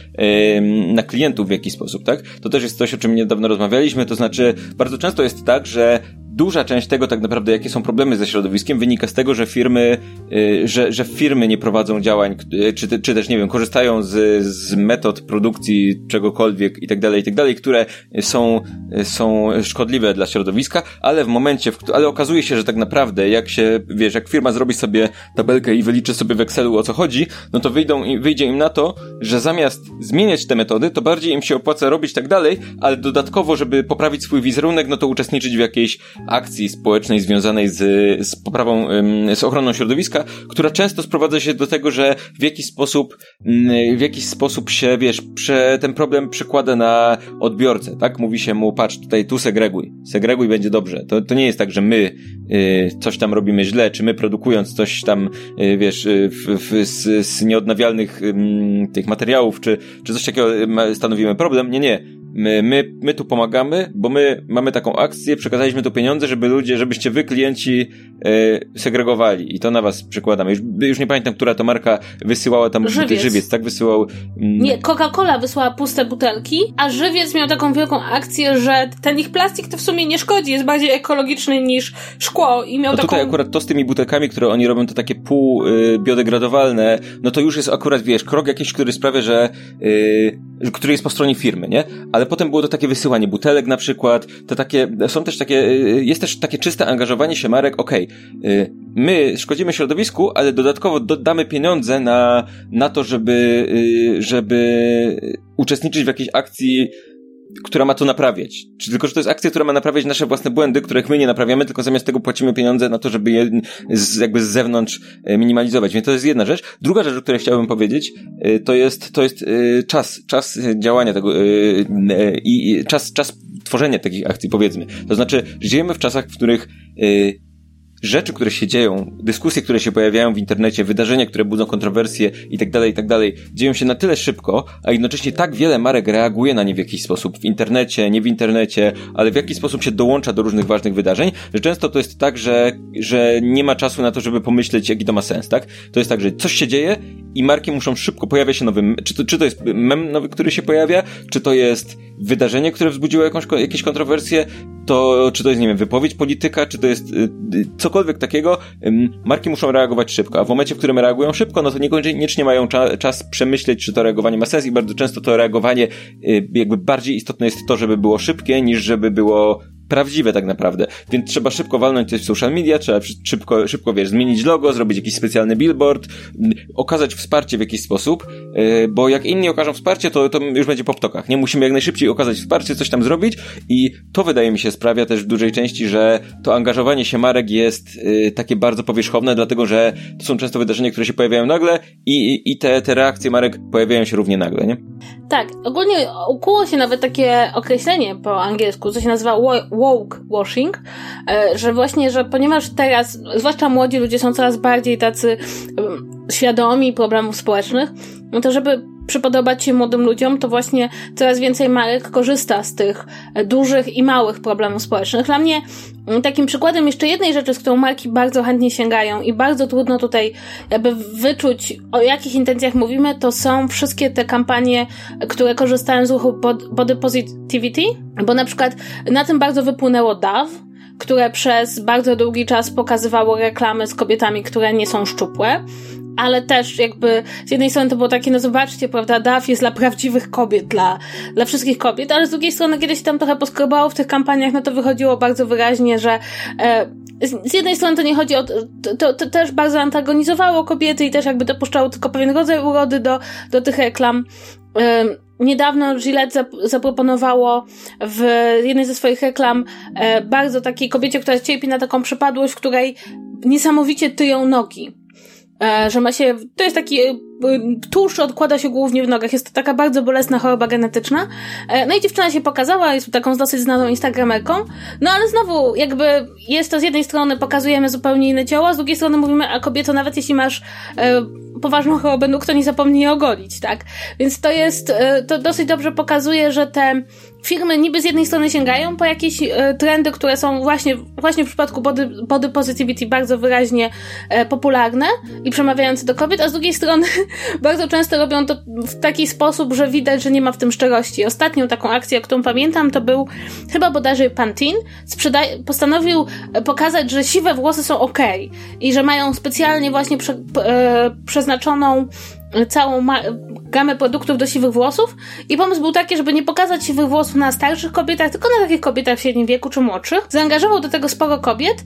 na klientów w jakiś sposób, tak? To też jest coś, o czym niedawno rozmawialiśmy, to znaczy bardzo często jest tak, że duża część tego tak naprawdę, jakie są problemy ze środowiskiem, wynika z tego, że firmy, y, że, że firmy nie prowadzą działań, y, czy, czy też, nie wiem, korzystają z, z metod produkcji czegokolwiek i tak dalej, i tak dalej, które są, są szkodliwe dla środowiska, ale w momencie, w, ale okazuje się, że tak naprawdę, jak się, wiesz, jak firma zrobi sobie tabelkę i wyliczy sobie w Excelu o co chodzi, no to wyjdą, wyjdzie im na to, że zamiast zmieniać te metody, to bardziej im się opłaca robić tak dalej, ale dodatkowo, żeby poprawić swój wizerunek, no to uczestniczyć w jakiejś akcji społecznej związanej z, z poprawą, z ochroną środowiska, która często sprowadza się do tego, że w jakiś sposób, w jakiś sposób się, wiesz, prze, ten problem przekłada na odbiorcę, tak? Mówi się mu, patrz, tutaj tu segreguj, segreguj będzie dobrze. To, to nie jest tak, że my y, coś tam robimy źle, czy my produkując coś tam, y, wiesz, y, w, w, z, z nieodnawialnych tych materiałów, czy, czy coś takiego stanowimy problem. Nie, nie My, my, my tu pomagamy, bo my mamy taką akcję, przekazaliśmy tu pieniądze, żeby ludzie, żebyście wy klienci e, segregowali. I to na was przykładam. Już, już nie pamiętam, która to marka wysyłała tam żywiec, żywiec tak? Wysyłał... Mm... Nie, Coca-Cola wysłała puste butelki, a żywiec miał taką wielką akcję, że ten ich plastik to w sumie nie szkodzi, jest bardziej ekologiczny niż szkło i miał no taką... tutaj akurat to z tymi butelkami, które oni robią, to takie pół y, biodegradowalne, no to już jest akurat, wiesz, krok jakiś, który sprawia, że y, który jest po stronie firmy, nie? Ale potem było to takie wysyłanie butelek na przykład, to takie, są też takie, y, jest też takie czyste angażowanie się marek, okej, okay, my szkodzimy środowisku, ale dodatkowo dodamy pieniądze na, na to, żeby, y, żeby uczestniczyć w jakiejś akcji która ma to naprawiać. Czy tylko, że to jest akcja, która ma naprawiać nasze własne błędy, których my nie naprawiamy, tylko zamiast tego płacimy pieniądze na to, żeby je z, jakby z zewnątrz e, minimalizować. Więc to jest jedna rzecz. Druga rzecz, o której chciałbym powiedzieć, e, to jest, to jest e, czas, czas działania tego i czas, czas tworzenia takich akcji, powiedzmy. To znaczy, żyjemy w czasach, w których rzeczy, które się dzieją, dyskusje, które się pojawiają w internecie, wydarzenia, które budzą kontrowersje i tak dalej, i tak dalej, dzieją się na tyle szybko, a jednocześnie tak wiele marek reaguje na nie w jakiś sposób, w internecie, nie w internecie, ale w jakiś sposób się dołącza do różnych ważnych wydarzeń, że często to jest tak, że, że nie ma czasu na to, żeby pomyśleć, jaki to ma sens, tak? To jest tak, że coś się dzieje i marki muszą szybko, pojawia się nowy, czy to, czy to jest mem nowy, który się pojawia, czy to jest wydarzenie, które wzbudziło jakąś, jakieś kontrowersje, to czy to jest, nie wiem, wypowiedź polityka, czy to jest y, y, cokolwiek takiego, marki muszą reagować szybko, a w momencie, w którym reagują szybko, no to niekoniecznie mają cza czas przemyśleć, czy to reagowanie ma sens i bardzo często to reagowanie y, jakby bardziej istotne jest to, żeby było szybkie, niż żeby było prawdziwe tak naprawdę. Więc trzeba szybko walnąć coś w social media, trzeba szybko, szybko wiesz, zmienić logo, zrobić jakiś specjalny billboard, okazać wsparcie w jakiś sposób, yy, bo jak inni okażą wsparcie, to, to już będzie po ptokach. Nie musimy jak najszybciej okazać wsparcie, coś tam zrobić i to wydaje mi się sprawia też w dużej części, że to angażowanie się marek jest yy, takie bardzo powierzchowne, dlatego że to są często wydarzenia, które się pojawiają nagle i, i te, te reakcje marek pojawiają się równie nagle, nie? Tak, ogólnie ukuło się nawet takie określenie po angielsku, co się nazywa woke washing, e, że właśnie, że ponieważ teraz, zwłaszcza młodzi ludzie są coraz bardziej tacy świadomi problemów społecznych, no to żeby przypodobać się młodym ludziom, to właśnie coraz więcej marek korzysta z tych dużych i małych problemów społecznych. Dla mnie takim przykładem jeszcze jednej rzeczy, z którą marki bardzo chętnie sięgają i bardzo trudno tutaj jakby wyczuć, o jakich intencjach mówimy, to są wszystkie te kampanie, które korzystają z ruchu body positivity, bo na przykład na tym bardzo wypłynęło Dove, które przez bardzo długi czas pokazywało reklamy z kobietami, które nie są szczupłe ale też jakby z jednej strony to było takie, no zobaczcie, prawda, DAF jest dla prawdziwych kobiet, dla, dla wszystkich kobiet, ale z drugiej strony, kiedy się tam trochę poskrobało w tych kampaniach, no to wychodziło bardzo wyraźnie, że e, z, z jednej strony to nie chodzi o, to, to, to, też bardzo antagonizowało kobiety i też jakby dopuszczało tylko pewien rodzaj urody do, do tych reklam. E, Niedawno Gillette zaproponowało w jednej ze swoich reklam e, bardzo takiej kobiecie, która cierpi na taką przypadłość, której niesamowicie tyją nogi. E, że ma się, to jest taki e, tłuszcz odkłada się głównie w nogach. Jest to taka bardzo bolesna choroba genetyczna. E, no i dziewczyna się pokazała, jest taką dosyć znaną instagramerką. No ale znowu, jakby jest to z jednej strony pokazujemy zupełnie inne ciało, z drugiej strony mówimy, a kobieto, nawet jeśli masz e, poważną chorobę nóg, to nie zapomnij je ogolić, tak? Więc to jest, e, to dosyć dobrze pokazuje, że te firmy niby z jednej strony sięgają po jakieś e, trendy, które są właśnie, właśnie w przypadku body, body positivity bardzo wyraźnie e, popularne i przemawiające do kobiet, a z drugiej strony bardzo często robią to w taki sposób, że widać, że nie ma w tym szczerości. Ostatnią taką akcję, którą pamiętam, to był chyba bodajże Pantene, sprzeda- postanowił e, pokazać, że siwe włosy są ok i że mają specjalnie właśnie prze- e, przeznaczoną całą gamę produktów do siwych włosów i pomysł był taki, żeby nie pokazać siwych włosów na starszych kobietach, tylko na takich kobietach w średnim wieku czy młodszych. Zaangażował do tego sporo kobiet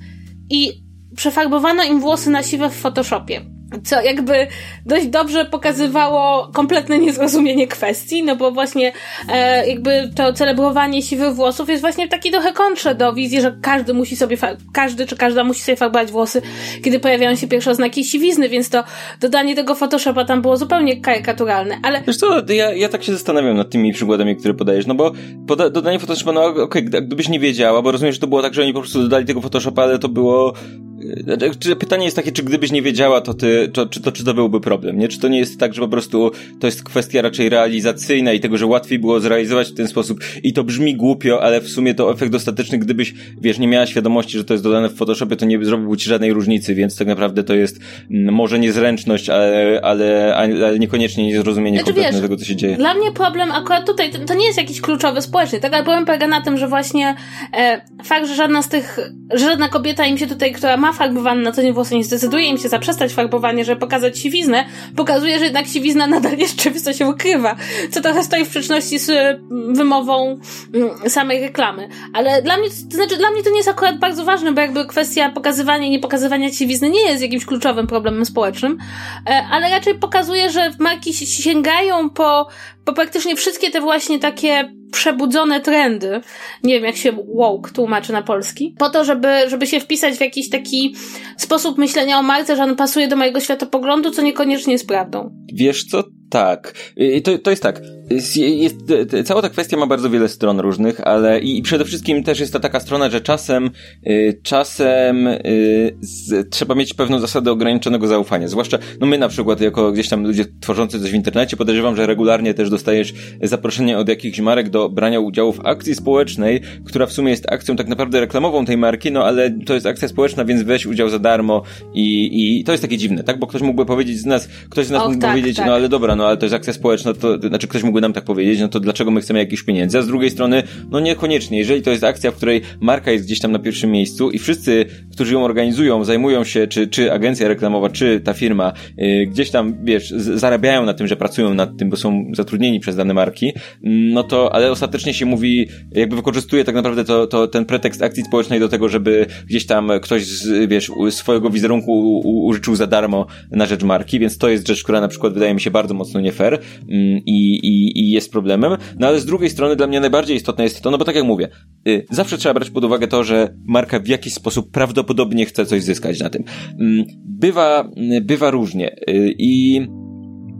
i przefarbowano im włosy na siwe w Photoshopie co jakby dość dobrze pokazywało kompletne niezrozumienie kwestii, no bo właśnie e, jakby to celebrowanie siwych włosów jest właśnie taki trochę kontrze do wizji, że każdy musi sobie, każdy czy każda musi sobie farbować włosy, kiedy pojawiają się pierwsze oznaki siwizny, więc to dodanie tego Photoshopa tam było zupełnie karykaturalne, ale... Wiesz co, ja, ja tak się zastanawiam nad tymi przykładami, które podajesz, no bo poda- dodanie Photoshopa, no okej, okay, gdybyś nie wiedziała, bo rozumiem, że to było tak, że oni po prostu dodali tego Photoshopa, ale to było znaczy, pytanie jest takie, czy gdybyś nie wiedziała, to ty, to, czy, to, czy to byłby problem, nie? Czy to nie jest tak, że po prostu to jest kwestia raczej realizacyjna i tego, że łatwiej było zrealizować w ten sposób i to brzmi głupio, ale w sumie to efekt ostateczny, gdybyś, wiesz, nie miała świadomości, że to jest dodane w Photoshopie, to nie zrobiłby ci żadnej różnicy, więc tak naprawdę to jest mm, może niezręczność, ale, ale, ale niekoniecznie niezrozumienie znaczy, kompletne wiesz, tego, co się dzieje. Dla mnie problem akurat tutaj, to, to nie jest jakiś kluczowy społeczny, tak? Ale problem polega na tym, że właśnie e, fakt, że żadna z tych, że żadna kobieta im się tutaj, która ma farbowane na co dzień włosy nie zdecyduje im się zaprzestać farbowania, żeby pokazać siwiznę, pokazuje, że jednak siwizna nadal jeszcze się ukrywa, co trochę stoi w sprzeczności z mm, wymową mm, samej reklamy. Ale dla mnie, to znaczy dla mnie to nie jest akurat bardzo ważne, bo jakby kwestia pokazywania i niepokazywania siwizny nie jest jakimś kluczowym problemem społecznym, e, ale raczej pokazuje, że marki sięgają po, po praktycznie wszystkie te właśnie takie przebudzone trendy, nie wiem jak się woke tłumaczy na polski, po to, żeby, żeby się wpisać w jakiś taki sposób myślenia o marce, że on pasuje do mojego światopoglądu, co niekoniecznie jest prawdą. Wiesz co, Tak. To, to jest tak. Jest, jest, cała ta kwestia ma bardzo wiele stron różnych, ale i, i przede wszystkim też jest to taka strona, że czasem, y, czasem y, z, trzeba mieć pewną zasadę ograniczonego zaufania. Zwłaszcza, no my na przykład, jako gdzieś tam ludzie tworzący coś w internecie, podejrzewam, że regularnie też dostajesz zaproszenie od jakichś marek do brania udziału w akcji społecznej, która w sumie jest akcją tak naprawdę reklamową tej marki, no ale to jest akcja społeczna, więc weź udział za darmo i, i to jest takie dziwne, tak? Bo ktoś mógłby powiedzieć z nas, ktoś z nas Och, mógłby tak, powiedzieć, tak. no ale dobra, no ale to jest akcja społeczna, to, znaczy ktoś mógłby nam tak powiedzieć, no to dlaczego my chcemy jakieś pieniędzy? A z drugiej strony, no niekoniecznie. Jeżeli to jest akcja, w której marka jest gdzieś tam na pierwszym miejscu i wszyscy, którzy ją organizują, zajmują się, czy, czy agencja reklamowa, czy ta firma, yy, gdzieś tam, wiesz, zarabiają na tym, że pracują nad tym, bo są zatrudnieni przez dane marki, no to, ale ostatecznie się mówi, jakby wykorzystuje tak naprawdę to, to ten pretekst akcji społecznej do tego, żeby gdzieś tam ktoś, z, wiesz, swojego wizerunku użyczył za darmo na rzecz marki, więc to jest rzecz, która na przykład wydaje mi się bardzo mocno nie fair mm, i, i, i jest problemem. No ale z drugiej strony dla mnie najbardziej istotne jest to, no bo tak jak mówię, y, zawsze trzeba brać pod uwagę to, że marka w jakiś sposób prawdopodobnie chce coś zyskać na tym. Mm, bywa, bywa różnie y, i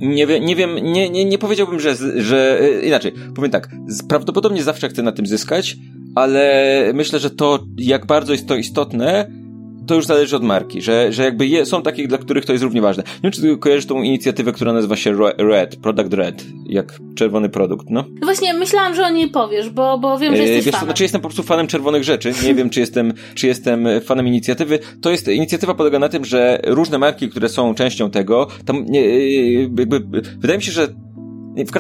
nie, wie, nie wiem, nie, nie, nie powiedziałbym, że, że y, inaczej, powiem tak, prawdopodobnie zawsze chcę na tym zyskać, ale myślę, że to, jak bardzo jest to istotne, to już zależy od marki, że, że jakby je, są takie, dla których to jest równie ważne. Nie wiem, czy kojarzysz tą inicjatywę, która nazywa się Red, Product Red, jak czerwony produkt, no? no właśnie, myślałam, że o niej powiesz, bo, bo wiem, że e, jesteś Wiesz, fanem. Znaczy jestem po prostu fanem czerwonych rzeczy, nie wiem, czy jestem, czy jestem fanem inicjatywy. To jest, inicjatywa polega na tym, że różne marki, które są częścią tego, tam nie, e, jakby, wydaje mi się, że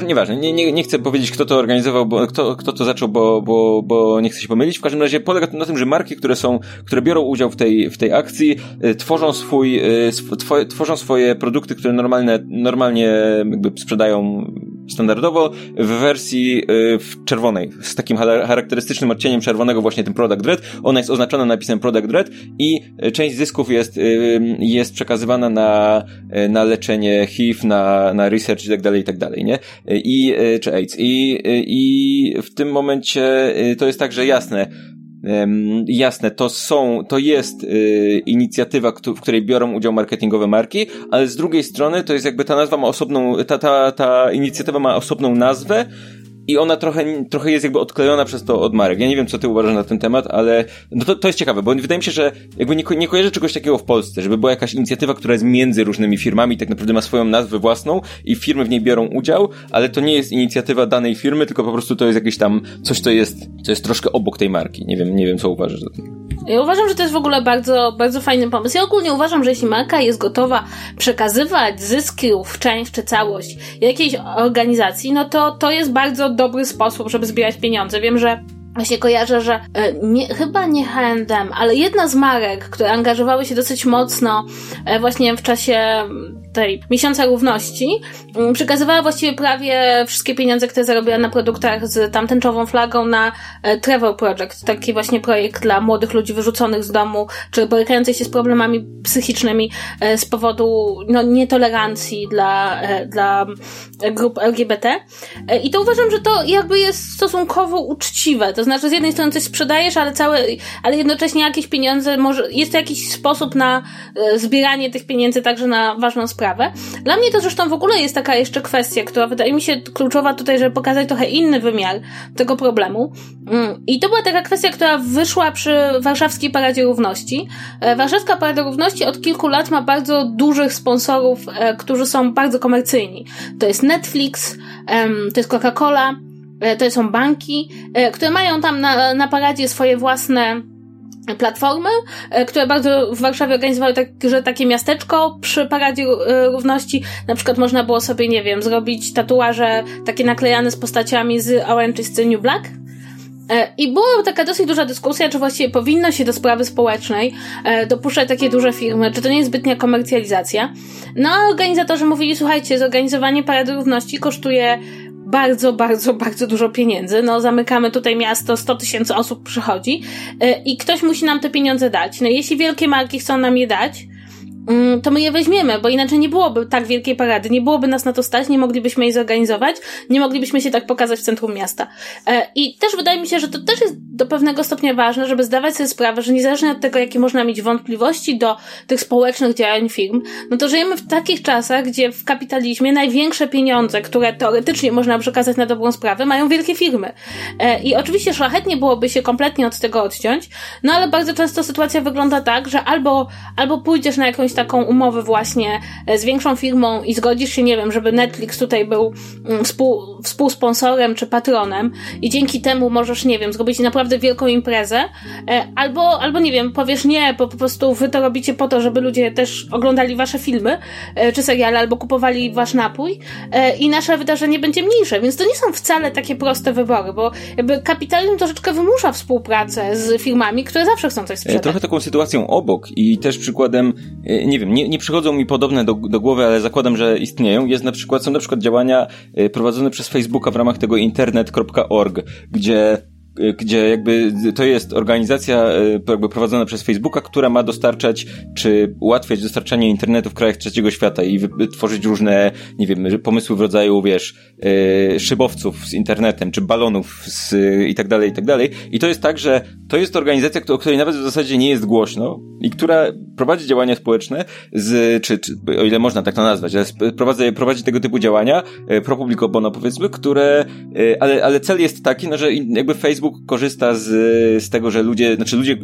nieważne, nie, nie, nie chcę powiedzieć, kto to organizował, bo, kto, kto to zaczął, bo, bo, bo nie chcę się pomylić. W każdym razie polega to na tym, że marki, które są, które biorą udział w tej, w tej akcji, y, tworzą swój, y, tworzą swoje produkty, które normalne, normalnie jakby sprzedają standardowo w wersji y, w czerwonej, z takim charakterystycznym odcieniem czerwonego, właśnie tym Product Red. Ona jest oznaczona napisem Product Red i część zysków jest, jest przekazywana na, na leczenie HIV, na, na research i tak dalej, i tak dalej, nie? i, czy AIDS. I, I w tym momencie to jest tak, że jasne, jasne, to są, to jest inicjatywa, w której biorą udział marketingowe marki, ale z drugiej strony to jest jakby ta nazwa ma osobną, ta, ta, ta inicjatywa ma osobną nazwę, i ona trochę, trochę jest jakby odklejona przez to od marek. Ja nie wiem, co ty uważasz na ten temat, ale no to, to jest ciekawe, bo wydaje mi się, że jakby nie, nie kojarzę czegoś takiego w Polsce, żeby była jakaś inicjatywa, która jest między różnymi firmami, tak naprawdę ma swoją nazwę własną i firmy w niej biorą udział, ale to nie jest inicjatywa danej firmy, tylko po prostu to jest jakieś tam coś, co jest, co jest troszkę obok tej marki. Nie wiem, nie wiem, co uważasz za tym. Ja uważam, że to jest w ogóle bardzo, bardzo fajny pomysł. Ja ogólnie uważam, że jeśli marka jest gotowa przekazywać zyski w część czy całość jakiejś organizacji, no to to jest bardzo dobry sposób, żeby zbierać pieniądze. Wiem, że Właśnie kojarzę, że e, nie, chyba nie H&M, ale jedna z marek, które angażowały się dosyć mocno e, właśnie w czasie tej miesiąca równości, przekazywała właściwie prawie wszystkie pieniądze, które zarobiła na produktach z tamtęczową flagą na e, Trevor Project, taki właśnie projekt dla młodych ludzi wyrzuconych z domu, czy borykających się z problemami psychicznymi z powodu no, nietolerancji dla, dla grup LGBT. I to uważam, że to jakby jest stosunkowo uczciwe. To znaczy, z jednej strony coś sprzedajesz, ale całe, ale jednocześnie jakieś pieniądze, może jest to jakiś sposób na e, zbieranie tych pieniędzy także na ważną sprawę. Dla mnie to zresztą w ogóle jest taka jeszcze kwestia, która wydaje mi się kluczowa tutaj, żeby pokazać trochę inny wymiar tego problemu. Mm, I to była taka kwestia, która wyszła przy Warszawskiej Paradzie Równości. E, Warszawska Parada Równości od kilku lat ma bardzo dużych sponsorów, e, którzy są bardzo komercyjni. To jest Netflix, to jest Coca-Cola, to są banki, e, które mają tam na, na paradzie swoje własne platformy, e, które bardzo w Warszawie organizowały tak, że takie miasteczko przy Paradzie Równości. Na przykład można było sobie, nie wiem, zrobić tatuaże takie naklejane z postaciami z Orange New Black. I była taka dosyć duża dyskusja, czy właściwie powinno się do sprawy społecznej dopuszczać takie duże firmy, czy to nie jest zbytnia komercjalizacja. No a organizatorzy mówili, słuchajcie, zorganizowanie Parady Równości kosztuje bardzo, bardzo, bardzo dużo pieniędzy. No, zamykamy tutaj miasto, 100 tysięcy osób przychodzi yy, i ktoś musi nam te pieniądze dać. No, jeśli wielkie marki chcą nam je dać, to my je weźmiemy, bo inaczej nie byłoby tak wielkiej parady, nie byłoby nas na to stać, nie moglibyśmy jej zorganizować, nie moglibyśmy się tak pokazać w centrum miasta. E, I też wydaje mi się, że to też jest do pewnego stopnia ważne, żeby zdawać sobie sprawę, że niezależnie od tego, jakie można mieć wątpliwości do tych społecznych działań firm, no to żyjemy w takich czasach, gdzie w kapitalizmie największe pieniądze, które teoretycznie można przekazać na dobrą sprawę, mają wielkie firmy. E, I oczywiście szlachetnie byłoby się kompletnie od tego odciąć, no ale bardzo często sytuacja wygląda tak, że albo, albo pójdziesz na jakąś taką umowę właśnie e, z większą firmą i zgodzisz się, nie wiem, żeby Netflix tutaj był mm, współ, współsponsorem czy patronem i dzięki temu możesz, nie wiem, zrobić naprawdę wielką imprezę, e, albo, albo nie wiem, powiesz nie, bo po prostu wy to robicie po to, żeby ludzie też oglądali wasze filmy czy seriale, albo kupowali wasz napój i nasze wydarzenie będzie mniejsze, więc to nie są wcale takie proste wybory, bo jakby kapitalizm troszeczkę wymusza współpracę z firmami, które zawsze chcą coś sprzedać. Trochę taką sytuacją obok i też przykładem, e, nie wiem, nie, nie przychodzą mi podobne do, do głowy, ale zakładam, że istnieją. Jest na przykład, są na przykład działania e, prowadzone przez Facebooka w ramach tego internet.org, gdzie gdzie jakby to jest organizacja e, jakby prowadzona przez Facebooka, która ma dostarczać, czy ułatwiać dostarczanie internetu w krajach trzeciego świata i tworzyć różne, nie wiem, pomysły w rodzaju, wiesz, e, szybowców z internetem, czy balonów z, i tak dalej, i tak dalej. I to jest tak, że to jest organizacja, o której nawet w zasadzie nie jest głośno i która prowadzi działania społeczne z, czy, czy o ile można tak to nazwać, ale prowadzi, prowadzi tego typu działania, pro publico bono powiedzmy, które, ale, ale cel jest taki, no, że jakby Facebook Facebook korzysta z, z tego, że ludzie, znaczy ludzie,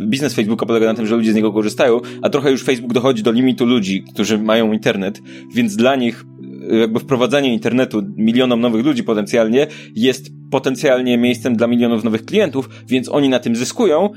biznes Facebooka polega na tym, że ludzie z niego korzystają, a trochę już Facebook dochodzi do limitu ludzi, którzy mają internet, więc dla nich jakby wprowadzanie internetu milionom nowych ludzi potencjalnie jest potencjalnie miejscem dla milionów nowych klientów, więc oni na tym zyskują,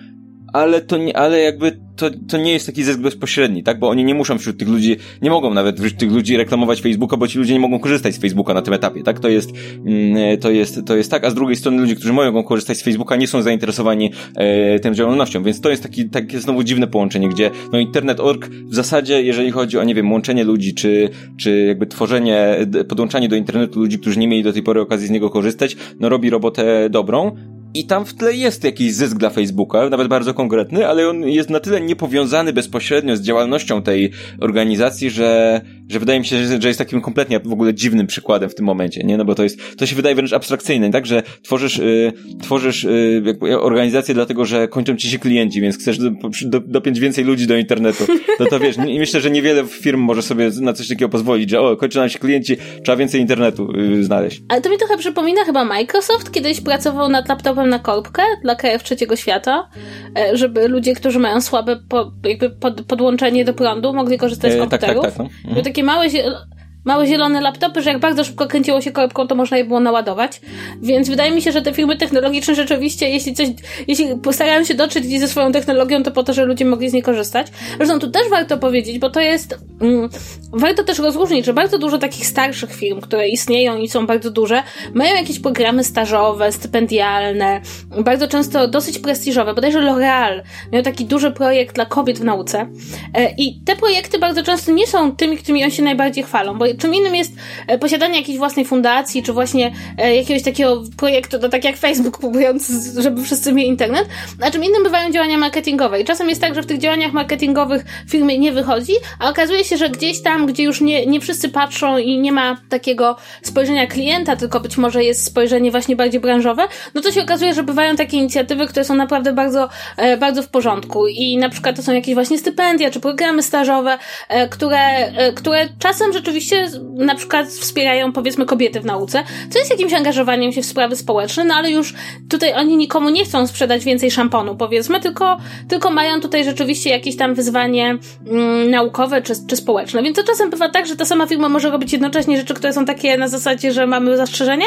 ale to nie, ale jakby to, to nie jest taki zysk bezpośredni, tak? Bo oni nie muszą wśród tych ludzi, nie mogą nawet wśród tych ludzi reklamować Facebooka, bo ci ludzie nie mogą korzystać z Facebooka na tym etapie, tak? To jest, mm, to jest, to jest tak, a z drugiej strony ludzie, którzy mogą korzystać z Facebooka, nie są zainteresowani e, tą działalnością, więc to jest taki, takie znowu dziwne połączenie, gdzie no internet.org w zasadzie, jeżeli chodzi o, nie wiem, łączenie ludzi, czy, czy jakby tworzenie, podłączanie do internetu ludzi, którzy nie mieli do tej pory okazji z niego korzystać, no robi robotę dobrą, i tam w tle jest jakiś zysk dla Facebooka, nawet bardzo konkretny, ale on jest na tyle niepowiązany bezpośrednio z działalnością tej organizacji, że, że wydaje mi się, że, jest takim kompletnie w ogóle dziwnym przykładem w tym momencie, nie? No bo to jest, to się wydaje wręcz abstrakcyjne, tak? Że tworzysz, y, tworzysz y, organizację dlatego, że kończą ci się klienci, więc chcesz do, do, dopiąć więcej ludzi do internetu. No to wiesz, nie, myślę, że niewiele firm może sobie na coś takiego pozwolić, że o, kończą nam się klienci, trzeba więcej internetu y, znaleźć. Ale to mi trochę przypomina chyba Microsoft, kiedyś pracował nad laptopem na korbkę dla krajów trzeciego świata, e, żeby ludzie, którzy mają słabe po, jakby pod, podłączenie do prądu, mogli korzystać z komputerów. E, tak, tak, tak, no. mhm. Takie małe małe zielone laptopy, że jak bardzo szybko kręciło się korbką, to można je było naładować. Więc wydaje mi się, że te firmy technologiczne rzeczywiście, jeśli coś, jeśli postarają się dotrzeć gdzieś ze swoją technologią, to po to, że ludzie mogli z niej korzystać. Zresztą tu też warto powiedzieć, bo to jest, mm, warto też rozróżnić, że bardzo dużo takich starszych firm, które istnieją i są bardzo duże, mają jakieś programy stażowe, stypendialne, bardzo często dosyć prestiżowe. Bodajże L'Oreal miał taki duży projekt dla kobiet w nauce. E, I te projekty bardzo często nie są tymi, którymi oni się najbardziej chwalą, bo czym innym jest e, posiadanie jakiejś własnej fundacji, czy właśnie e, jakiegoś takiego projektu, no tak jak Facebook, próbując, żeby wszyscy mieli internet, a czym innym bywają działania marketingowe. I czasem jest tak, że w tych działaniach marketingowych firmy nie wychodzi, a okazuje się, że gdzieś tam, gdzie już nie, nie wszyscy patrzą i nie ma takiego spojrzenia klienta, tylko być może jest spojrzenie właśnie bardziej branżowe, no to się okazuje, że bywają takie inicjatywy, które są naprawdę bardzo, e, bardzo w porządku. I na przykład to są jakieś właśnie stypendia, czy programy stażowe, które, które czasem rzeczywiście na przykład wspierają powiedzmy kobiety w nauce, co jest jakimś angażowaniem się w sprawy społeczne, no ale już tutaj oni nikomu nie chcą sprzedać więcej szamponu, powiedzmy, tylko, tylko mają tutaj rzeczywiście jakieś tam wyzwanie mm, naukowe czy, czy społeczne. Więc to czasem bywa tak, że ta sama firma może robić jednocześnie rzeczy, które są takie na zasadzie, że mamy zastrzeżenia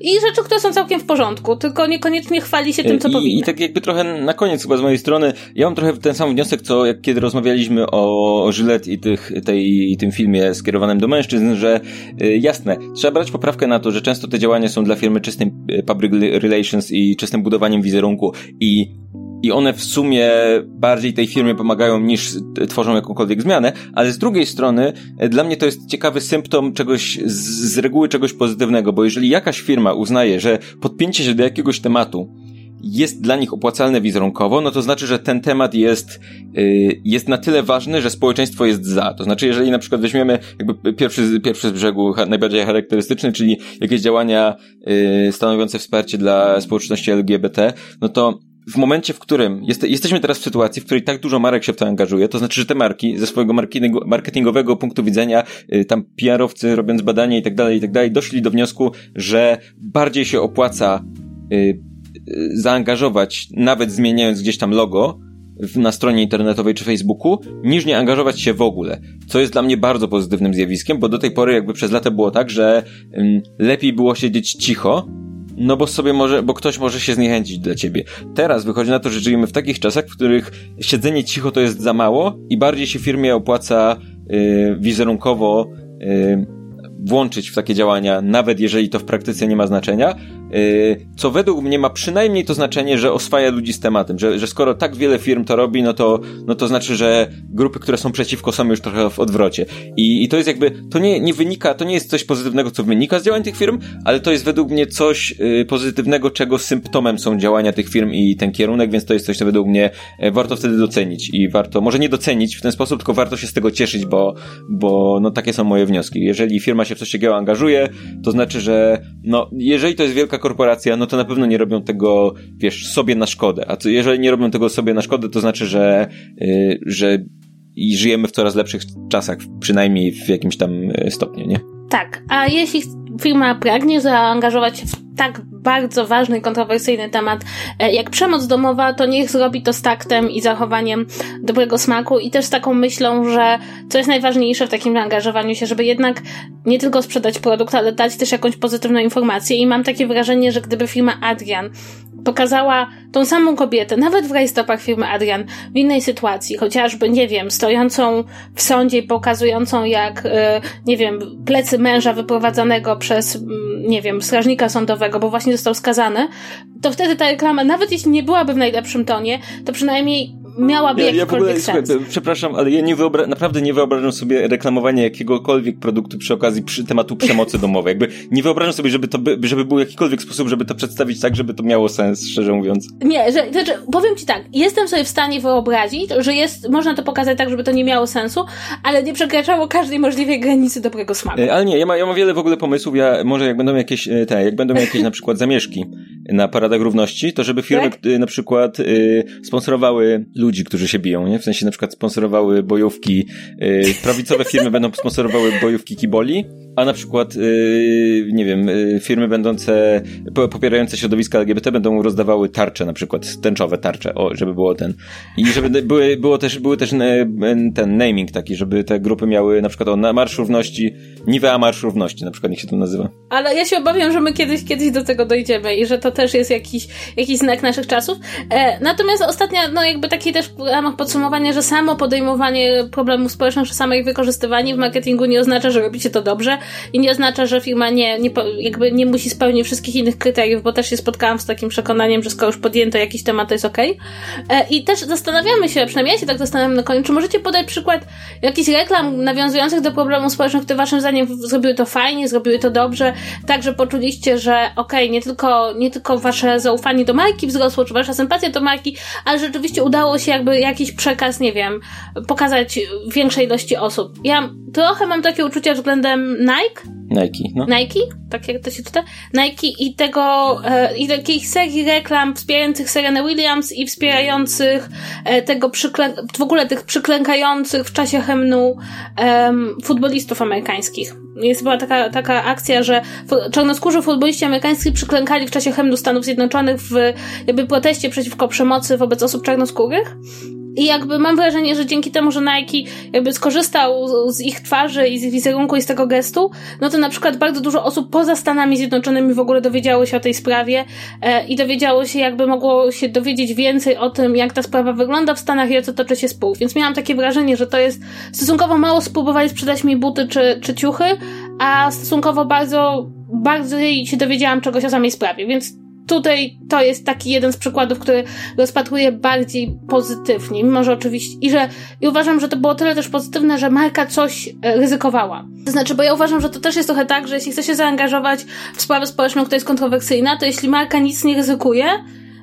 i rzeczy, które są całkiem w porządku, tylko niekoniecznie chwali się tym, co I, powinna. I tak jakby trochę na koniec chyba z mojej strony, ja mam trochę ten sam wniosek, co jak kiedy rozmawialiśmy o, o Gillette i tych, tej, i tym filmie skierowanym do mężczyzn, mężczyzn, że y, jasne, trzeba brać poprawkę na to, że często te działania są dla firmy czystym y, public relations i czystym budowaniem wizerunku i i one w sumie bardziej tej firmie pomagają niż tworzą jakąkolwiek zmianę, ale z drugiej strony y, dla mnie to jest ciekawy symptom czegoś, z, z reguły czegoś pozytywnego, bo jeżeli jakaś firma uznaje, że podpięcie się do jakiegoś tematu jest dla nich opłacalne wizerunkowo, no to znaczy, że ten temat jest, yy, jest na tyle ważny, że społeczeństwo jest za. To znaczy, jeżeli na przykład weźmiemy jakby pierwszy, pierwszy z brzegu najbardziej charakterystyczny, czyli jakieś działania yy, stanowiące wsparcie dla społeczności LGBT, no to w momencie, w którym jest, jesteśmy teraz w sytuacji, w której tak dużo marek się w to angażuje, to znaczy, że te marki ze swojego marketingowego punktu widzenia, y, tam PR-owcy robiąc badania i tak dalej, i tak dalej, doszli do wniosku, że bardziej się opłaca y, y, zaangażować, nawet zmieniając gdzieś tam logo, na stronie internetowej czy Facebooku, niż nie angażować się w ogóle. Co jest dla mnie bardzo pozytywnym zjawiskiem, bo do tej pory jakby przez lata było tak, że lepiej było siedzieć cicho, no bo sobie może, bo ktoś może się zniechęcić dla ciebie. Teraz wychodzi na to, że żyjemy w takich czasach, w których siedzenie cicho to jest za mało i bardziej się firmie opłaca yy, wizerunkowo yy, włączyć w takie działania, nawet jeżeli to w praktyce nie ma znaczenia, Y, co według mnie ma przynajmniej to znaczenie, że oswaja ludzi z tematem, że, że skoro tak wiele firm to robi, no to, no to znaczy, że grupy, które są przeciwko są już trochę w odwrocie. I, i to jest jakby, to nie, nie wynika, to nie jest coś pozytywnego, co wynika z działań tych firm, ale to jest według mnie coś y, pozytywnego, czego symptomem są działania tych firm i ten kierunek, więc to jest coś, co według mnie y, warto wtedy docenić i warto, może nie docenić w ten sposób, tylko warto się z tego cieszyć, bo, bo no takie są moje wnioski. Jeżeli firma się w coś takiego angażuje, to znaczy, że no, jeżeli to jest wielka korporacja, no to na pewno nie robią tego, wiesz, sobie na szkodę. A jeżeli nie robią tego sobie na szkodę, to znaczy, że, yy, że i żyjemy w coraz lepszych czasach, przynajmniej w jakimś tam y, stopniu, nie? Tak, a jeśli firma pragnie zaangażować się w tak bardzo ważny, kontrowersyjny temat e, jak przemoc domowa, to niech zrobi to z taktem i zachowaniem dobrego smaku i też z taką myślą, że co jest najważniejsze w takim zaangażowaniu się, żeby jednak nie tylko sprzedać produkt, ale dać też jakąś pozytywną informację. I mam takie wrażenie, że gdyby firma Adrian pokazała tą samą kobietę, nawet w rajstopach firmy Adrian, w innej sytuacji, chociażby, nie wiem, stojącą w sądzie i pokazującą jak, e, nie wiem, plecy męża wyprowadzonego przez, nie wiem, strażnika sądowego, bo właśnie został skazany, to wtedy ta reklama, nawet jeśli nie byłaby w najlepszym tonie, to przynajmniej miałaby ja, jakikolwiek ja ogóle, sens. Przepraszam, ale ja nie wyobra- naprawdę nie wyobrażam sobie reklamowania jakiegokolwiek produktu przy okazji przy tematu przemocy domowej. Jakby nie wyobrażam sobie, żeby to by, żeby był jakikolwiek sposób, żeby to przedstawić tak, żeby to miało sens, szczerze mówiąc. Nie, że, znaczy, powiem ci tak, jestem sobie w stanie wyobrazić, że jest, można to pokazać tak, żeby to nie miało sensu, ale nie przekraczało każdej możliwej granicy dobrego smaku. E, ale nie, ja, ma, ja mam wiele w ogóle pomysłów, ja może jak będą jakieś, e, te, jak będą jakieś na przykład zamieszki na Paradach Równości, to żeby firmy tak? na przykład y, sponsorowały ludzi, którzy się biją, nie? W sensie na przykład sponsorowały bojówki, yy, prawicowe firmy będą sponsorowały bojówki Kiboli, a na przykład, yy, nie wiem, yy, firmy będące, popierające środowiska LGBT będą rozdawały tarcze, na przykład tęczowe tarcze, o, żeby było ten. I żeby były, było też, były też e, ten naming taki, żeby te grupy miały na przykład o Marsz Równości, Nivea Marsz Równości, na przykład niech się to nazywa. Ale ja się obawiam, że my kiedyś, kiedyś do tego dojdziemy i że to też jest jakiś, jakiś znak naszych czasów. E, natomiast ostatnia, no jakby taki też w ramach podsumowania, że samo podejmowanie problemów społecznych, samo ich wykorzystywanie w marketingu nie oznacza, że robicie to dobrze i nie oznacza, że firma nie, nie, jakby nie musi spełnić wszystkich innych kryteriów, bo też się spotkałam z takim przekonaniem, że skoro już podjęto jakiś temat, to jest okej. E, I też zastanawiamy się, przynajmniej ja się tak zastanawiam na koniec, czy możecie podać przykład jakichś reklam nawiązujących do problemów społecznych, które waszym zdaniem zrobiły to fajnie, zrobiły to dobrze, tak, że poczuliście, że okej, nie tylko, nie tylko wasze zaufanie do marki wzrosło, czy wasza sympatia do marki, ale rzeczywiście udało się jakby jakiś przekaz, nie wiem, pokazać większej ilości osób. Ja trochę mam takie uczucia względem Nike. Nike, no. Nike, tak jak to się czyta. Nike i tego, e, i takiej serii reklam wspierających Serenę Williams i wspierających e, tego przyklę- w ogóle tych przyklękających w czasie hymnu futbolistów amerykańskich. Jest była taka, taka akcja, że czarnoskórzy futboliści amerykańscy przyklękali w czasie hymnu Stanów Zjednoczonych w jakby proteście przeciwko przemocy wobec osób czarnoskórych. I jakby mam wrażenie, że dzięki temu, że Nike jakby skorzystał z ich twarzy i z wizerunku i z tego gestu, no to na przykład bardzo dużo osób poza Stanami Zjednoczonymi w ogóle dowiedziało się o tej sprawie e, i dowiedziało się, jakby mogło się dowiedzieć więcej o tym, jak ta sprawa wygląda w Stanach i o co toczy się spół. Więc miałam takie wrażenie, że to jest stosunkowo mało spróbowali sprzedać mi buty czy, czy ciuchy, a stosunkowo bardzo, bardzo się dowiedziałam czegoś o samej sprawie, więc tutaj to jest taki jeden z przykładów, który rozpatruję bardziej pozytywnie, mimo że oczywiście, i że, i uważam, że to było tyle też pozytywne, że marka coś e, ryzykowała. To znaczy, bo ja uważam, że to też jest trochę tak, że jeśli chce się zaangażować w sprawę społeczną, która jest kontrowersyjna, to jeśli marka nic nie ryzykuje,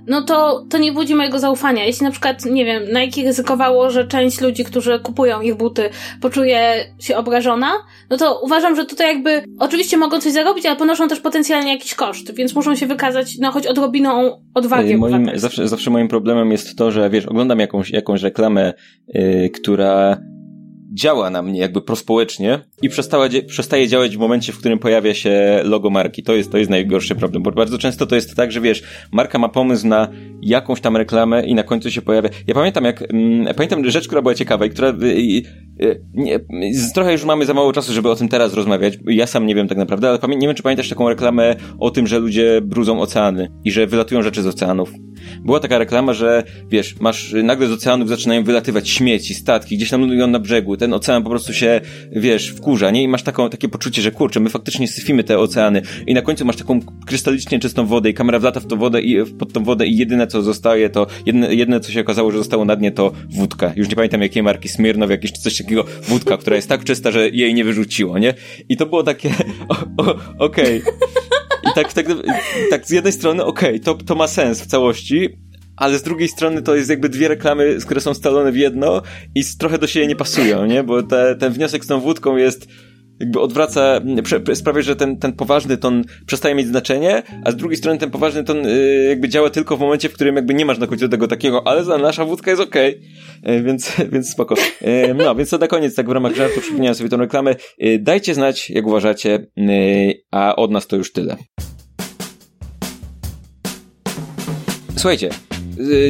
no to, to nie budzi mojego zaufania. Jeśli na przykład, nie wiem, Nike ryzykowało, że część ludzi, którzy kupują ich buty, poczuje się obrażona, no to uważam, że tutaj jakby, oczywiście mogą coś zarobić, ale ponoszą też potencjalnie jakiś koszt, więc muszą się wykazać, no choć odrobiną odwagi. Moim, zawsze, zawsze moim problemem jest to, że wiesz, oglądam jakąś, jakąś reklamę, yy, która działa na mnie jakby prospołecznie i przestała, przestaje działać w momencie, w którym pojawia się logo marki. To jest, to jest najgorszy problem, bo bardzo często to jest tak, że wiesz, marka ma pomysł na jakąś tam reklamę i na końcu się pojawia. Ja pamiętam jak, mm, pamiętam rzecz, która była ciekawa i która, y, y, nie, trochę już mamy za mało czasu, żeby o tym teraz rozmawiać. Ja sam nie wiem tak naprawdę, ale nie wiem, czy pamiętasz taką reklamę o tym, że ludzie brudzą oceany i że wylatują rzeczy z oceanów. Była taka reklama, że wiesz, masz, nagle z oceanów zaczynają wylatywać śmieci, statki, gdzieś tam lądują na brzegu, ten ocean po prostu się, wiesz, wkurza, nie? I masz taką, takie poczucie, że kurczę, my faktycznie syfimy te oceany i na końcu masz taką krystalicznie czystą wodę i kamera wlata w tą wodę i pod tą wodę i jedyne co zostaje to, jedyne, jedyne co się okazało, że zostało na dnie to wódka. Już nie pamiętam jakiej marki, Smirnow, jakieś coś takiego, wódka, która jest tak czysta, że jej nie wyrzuciło, nie? I to było takie, okej. Okay. I tak, tak, tak z jednej strony, okej, okay, to, to ma sens w całości, ale z drugiej strony to jest jakby dwie reklamy, które są stalone w jedno i trochę do siebie nie pasują, nie? Bo te, ten wniosek z tą wódką jest jakby odwraca, sprawia, że ten, ten poważny ton przestaje mieć znaczenie, a z drugiej strony ten poważny ton y, jakby działa tylko w momencie, w którym jakby nie masz na końcu tego takiego, ale za nasza wódka jest okej, okay. więc, więc spoko. Y, no, więc to na koniec, tak w ramach żartu przypomniałem sobie tą reklamę. Y, dajcie znać, jak uważacie, a od nas to już tyle. Słuchajcie,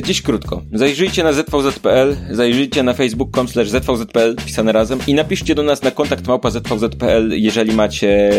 dziś krótko. Zajrzyjcie na zvz.pl, zajrzyjcie na facebook.com zvz.pl pisane razem i napiszcie do nas na kontakt małpa zvz.pl, jeżeli macie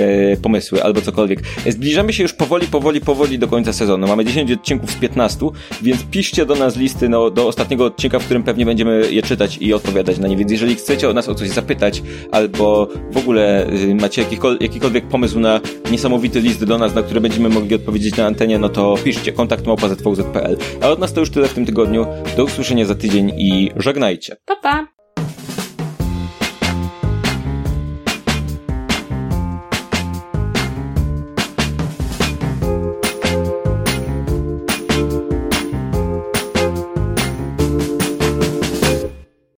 pomysły albo cokolwiek. Zbliżamy się już powoli, powoli, powoli do końca sezonu. Mamy 10 odcinków z 15, więc piszcie do nas listy no, do ostatniego odcinka, w którym pewnie będziemy je czytać i odpowiadać na nie. Więc jeżeli chcecie o nas o coś zapytać albo w ogóle y, macie jakikolwiek, jakikolwiek pomysł na niesamowity list do nas, na który będziemy mogli odpowiedzieć na antenie, no to piszcie kontakt małpa zvz.pl. A od nas to już tyle w tym tygodniu. Do usłyszenia za tydzień i żegnajcie. Pa, pa!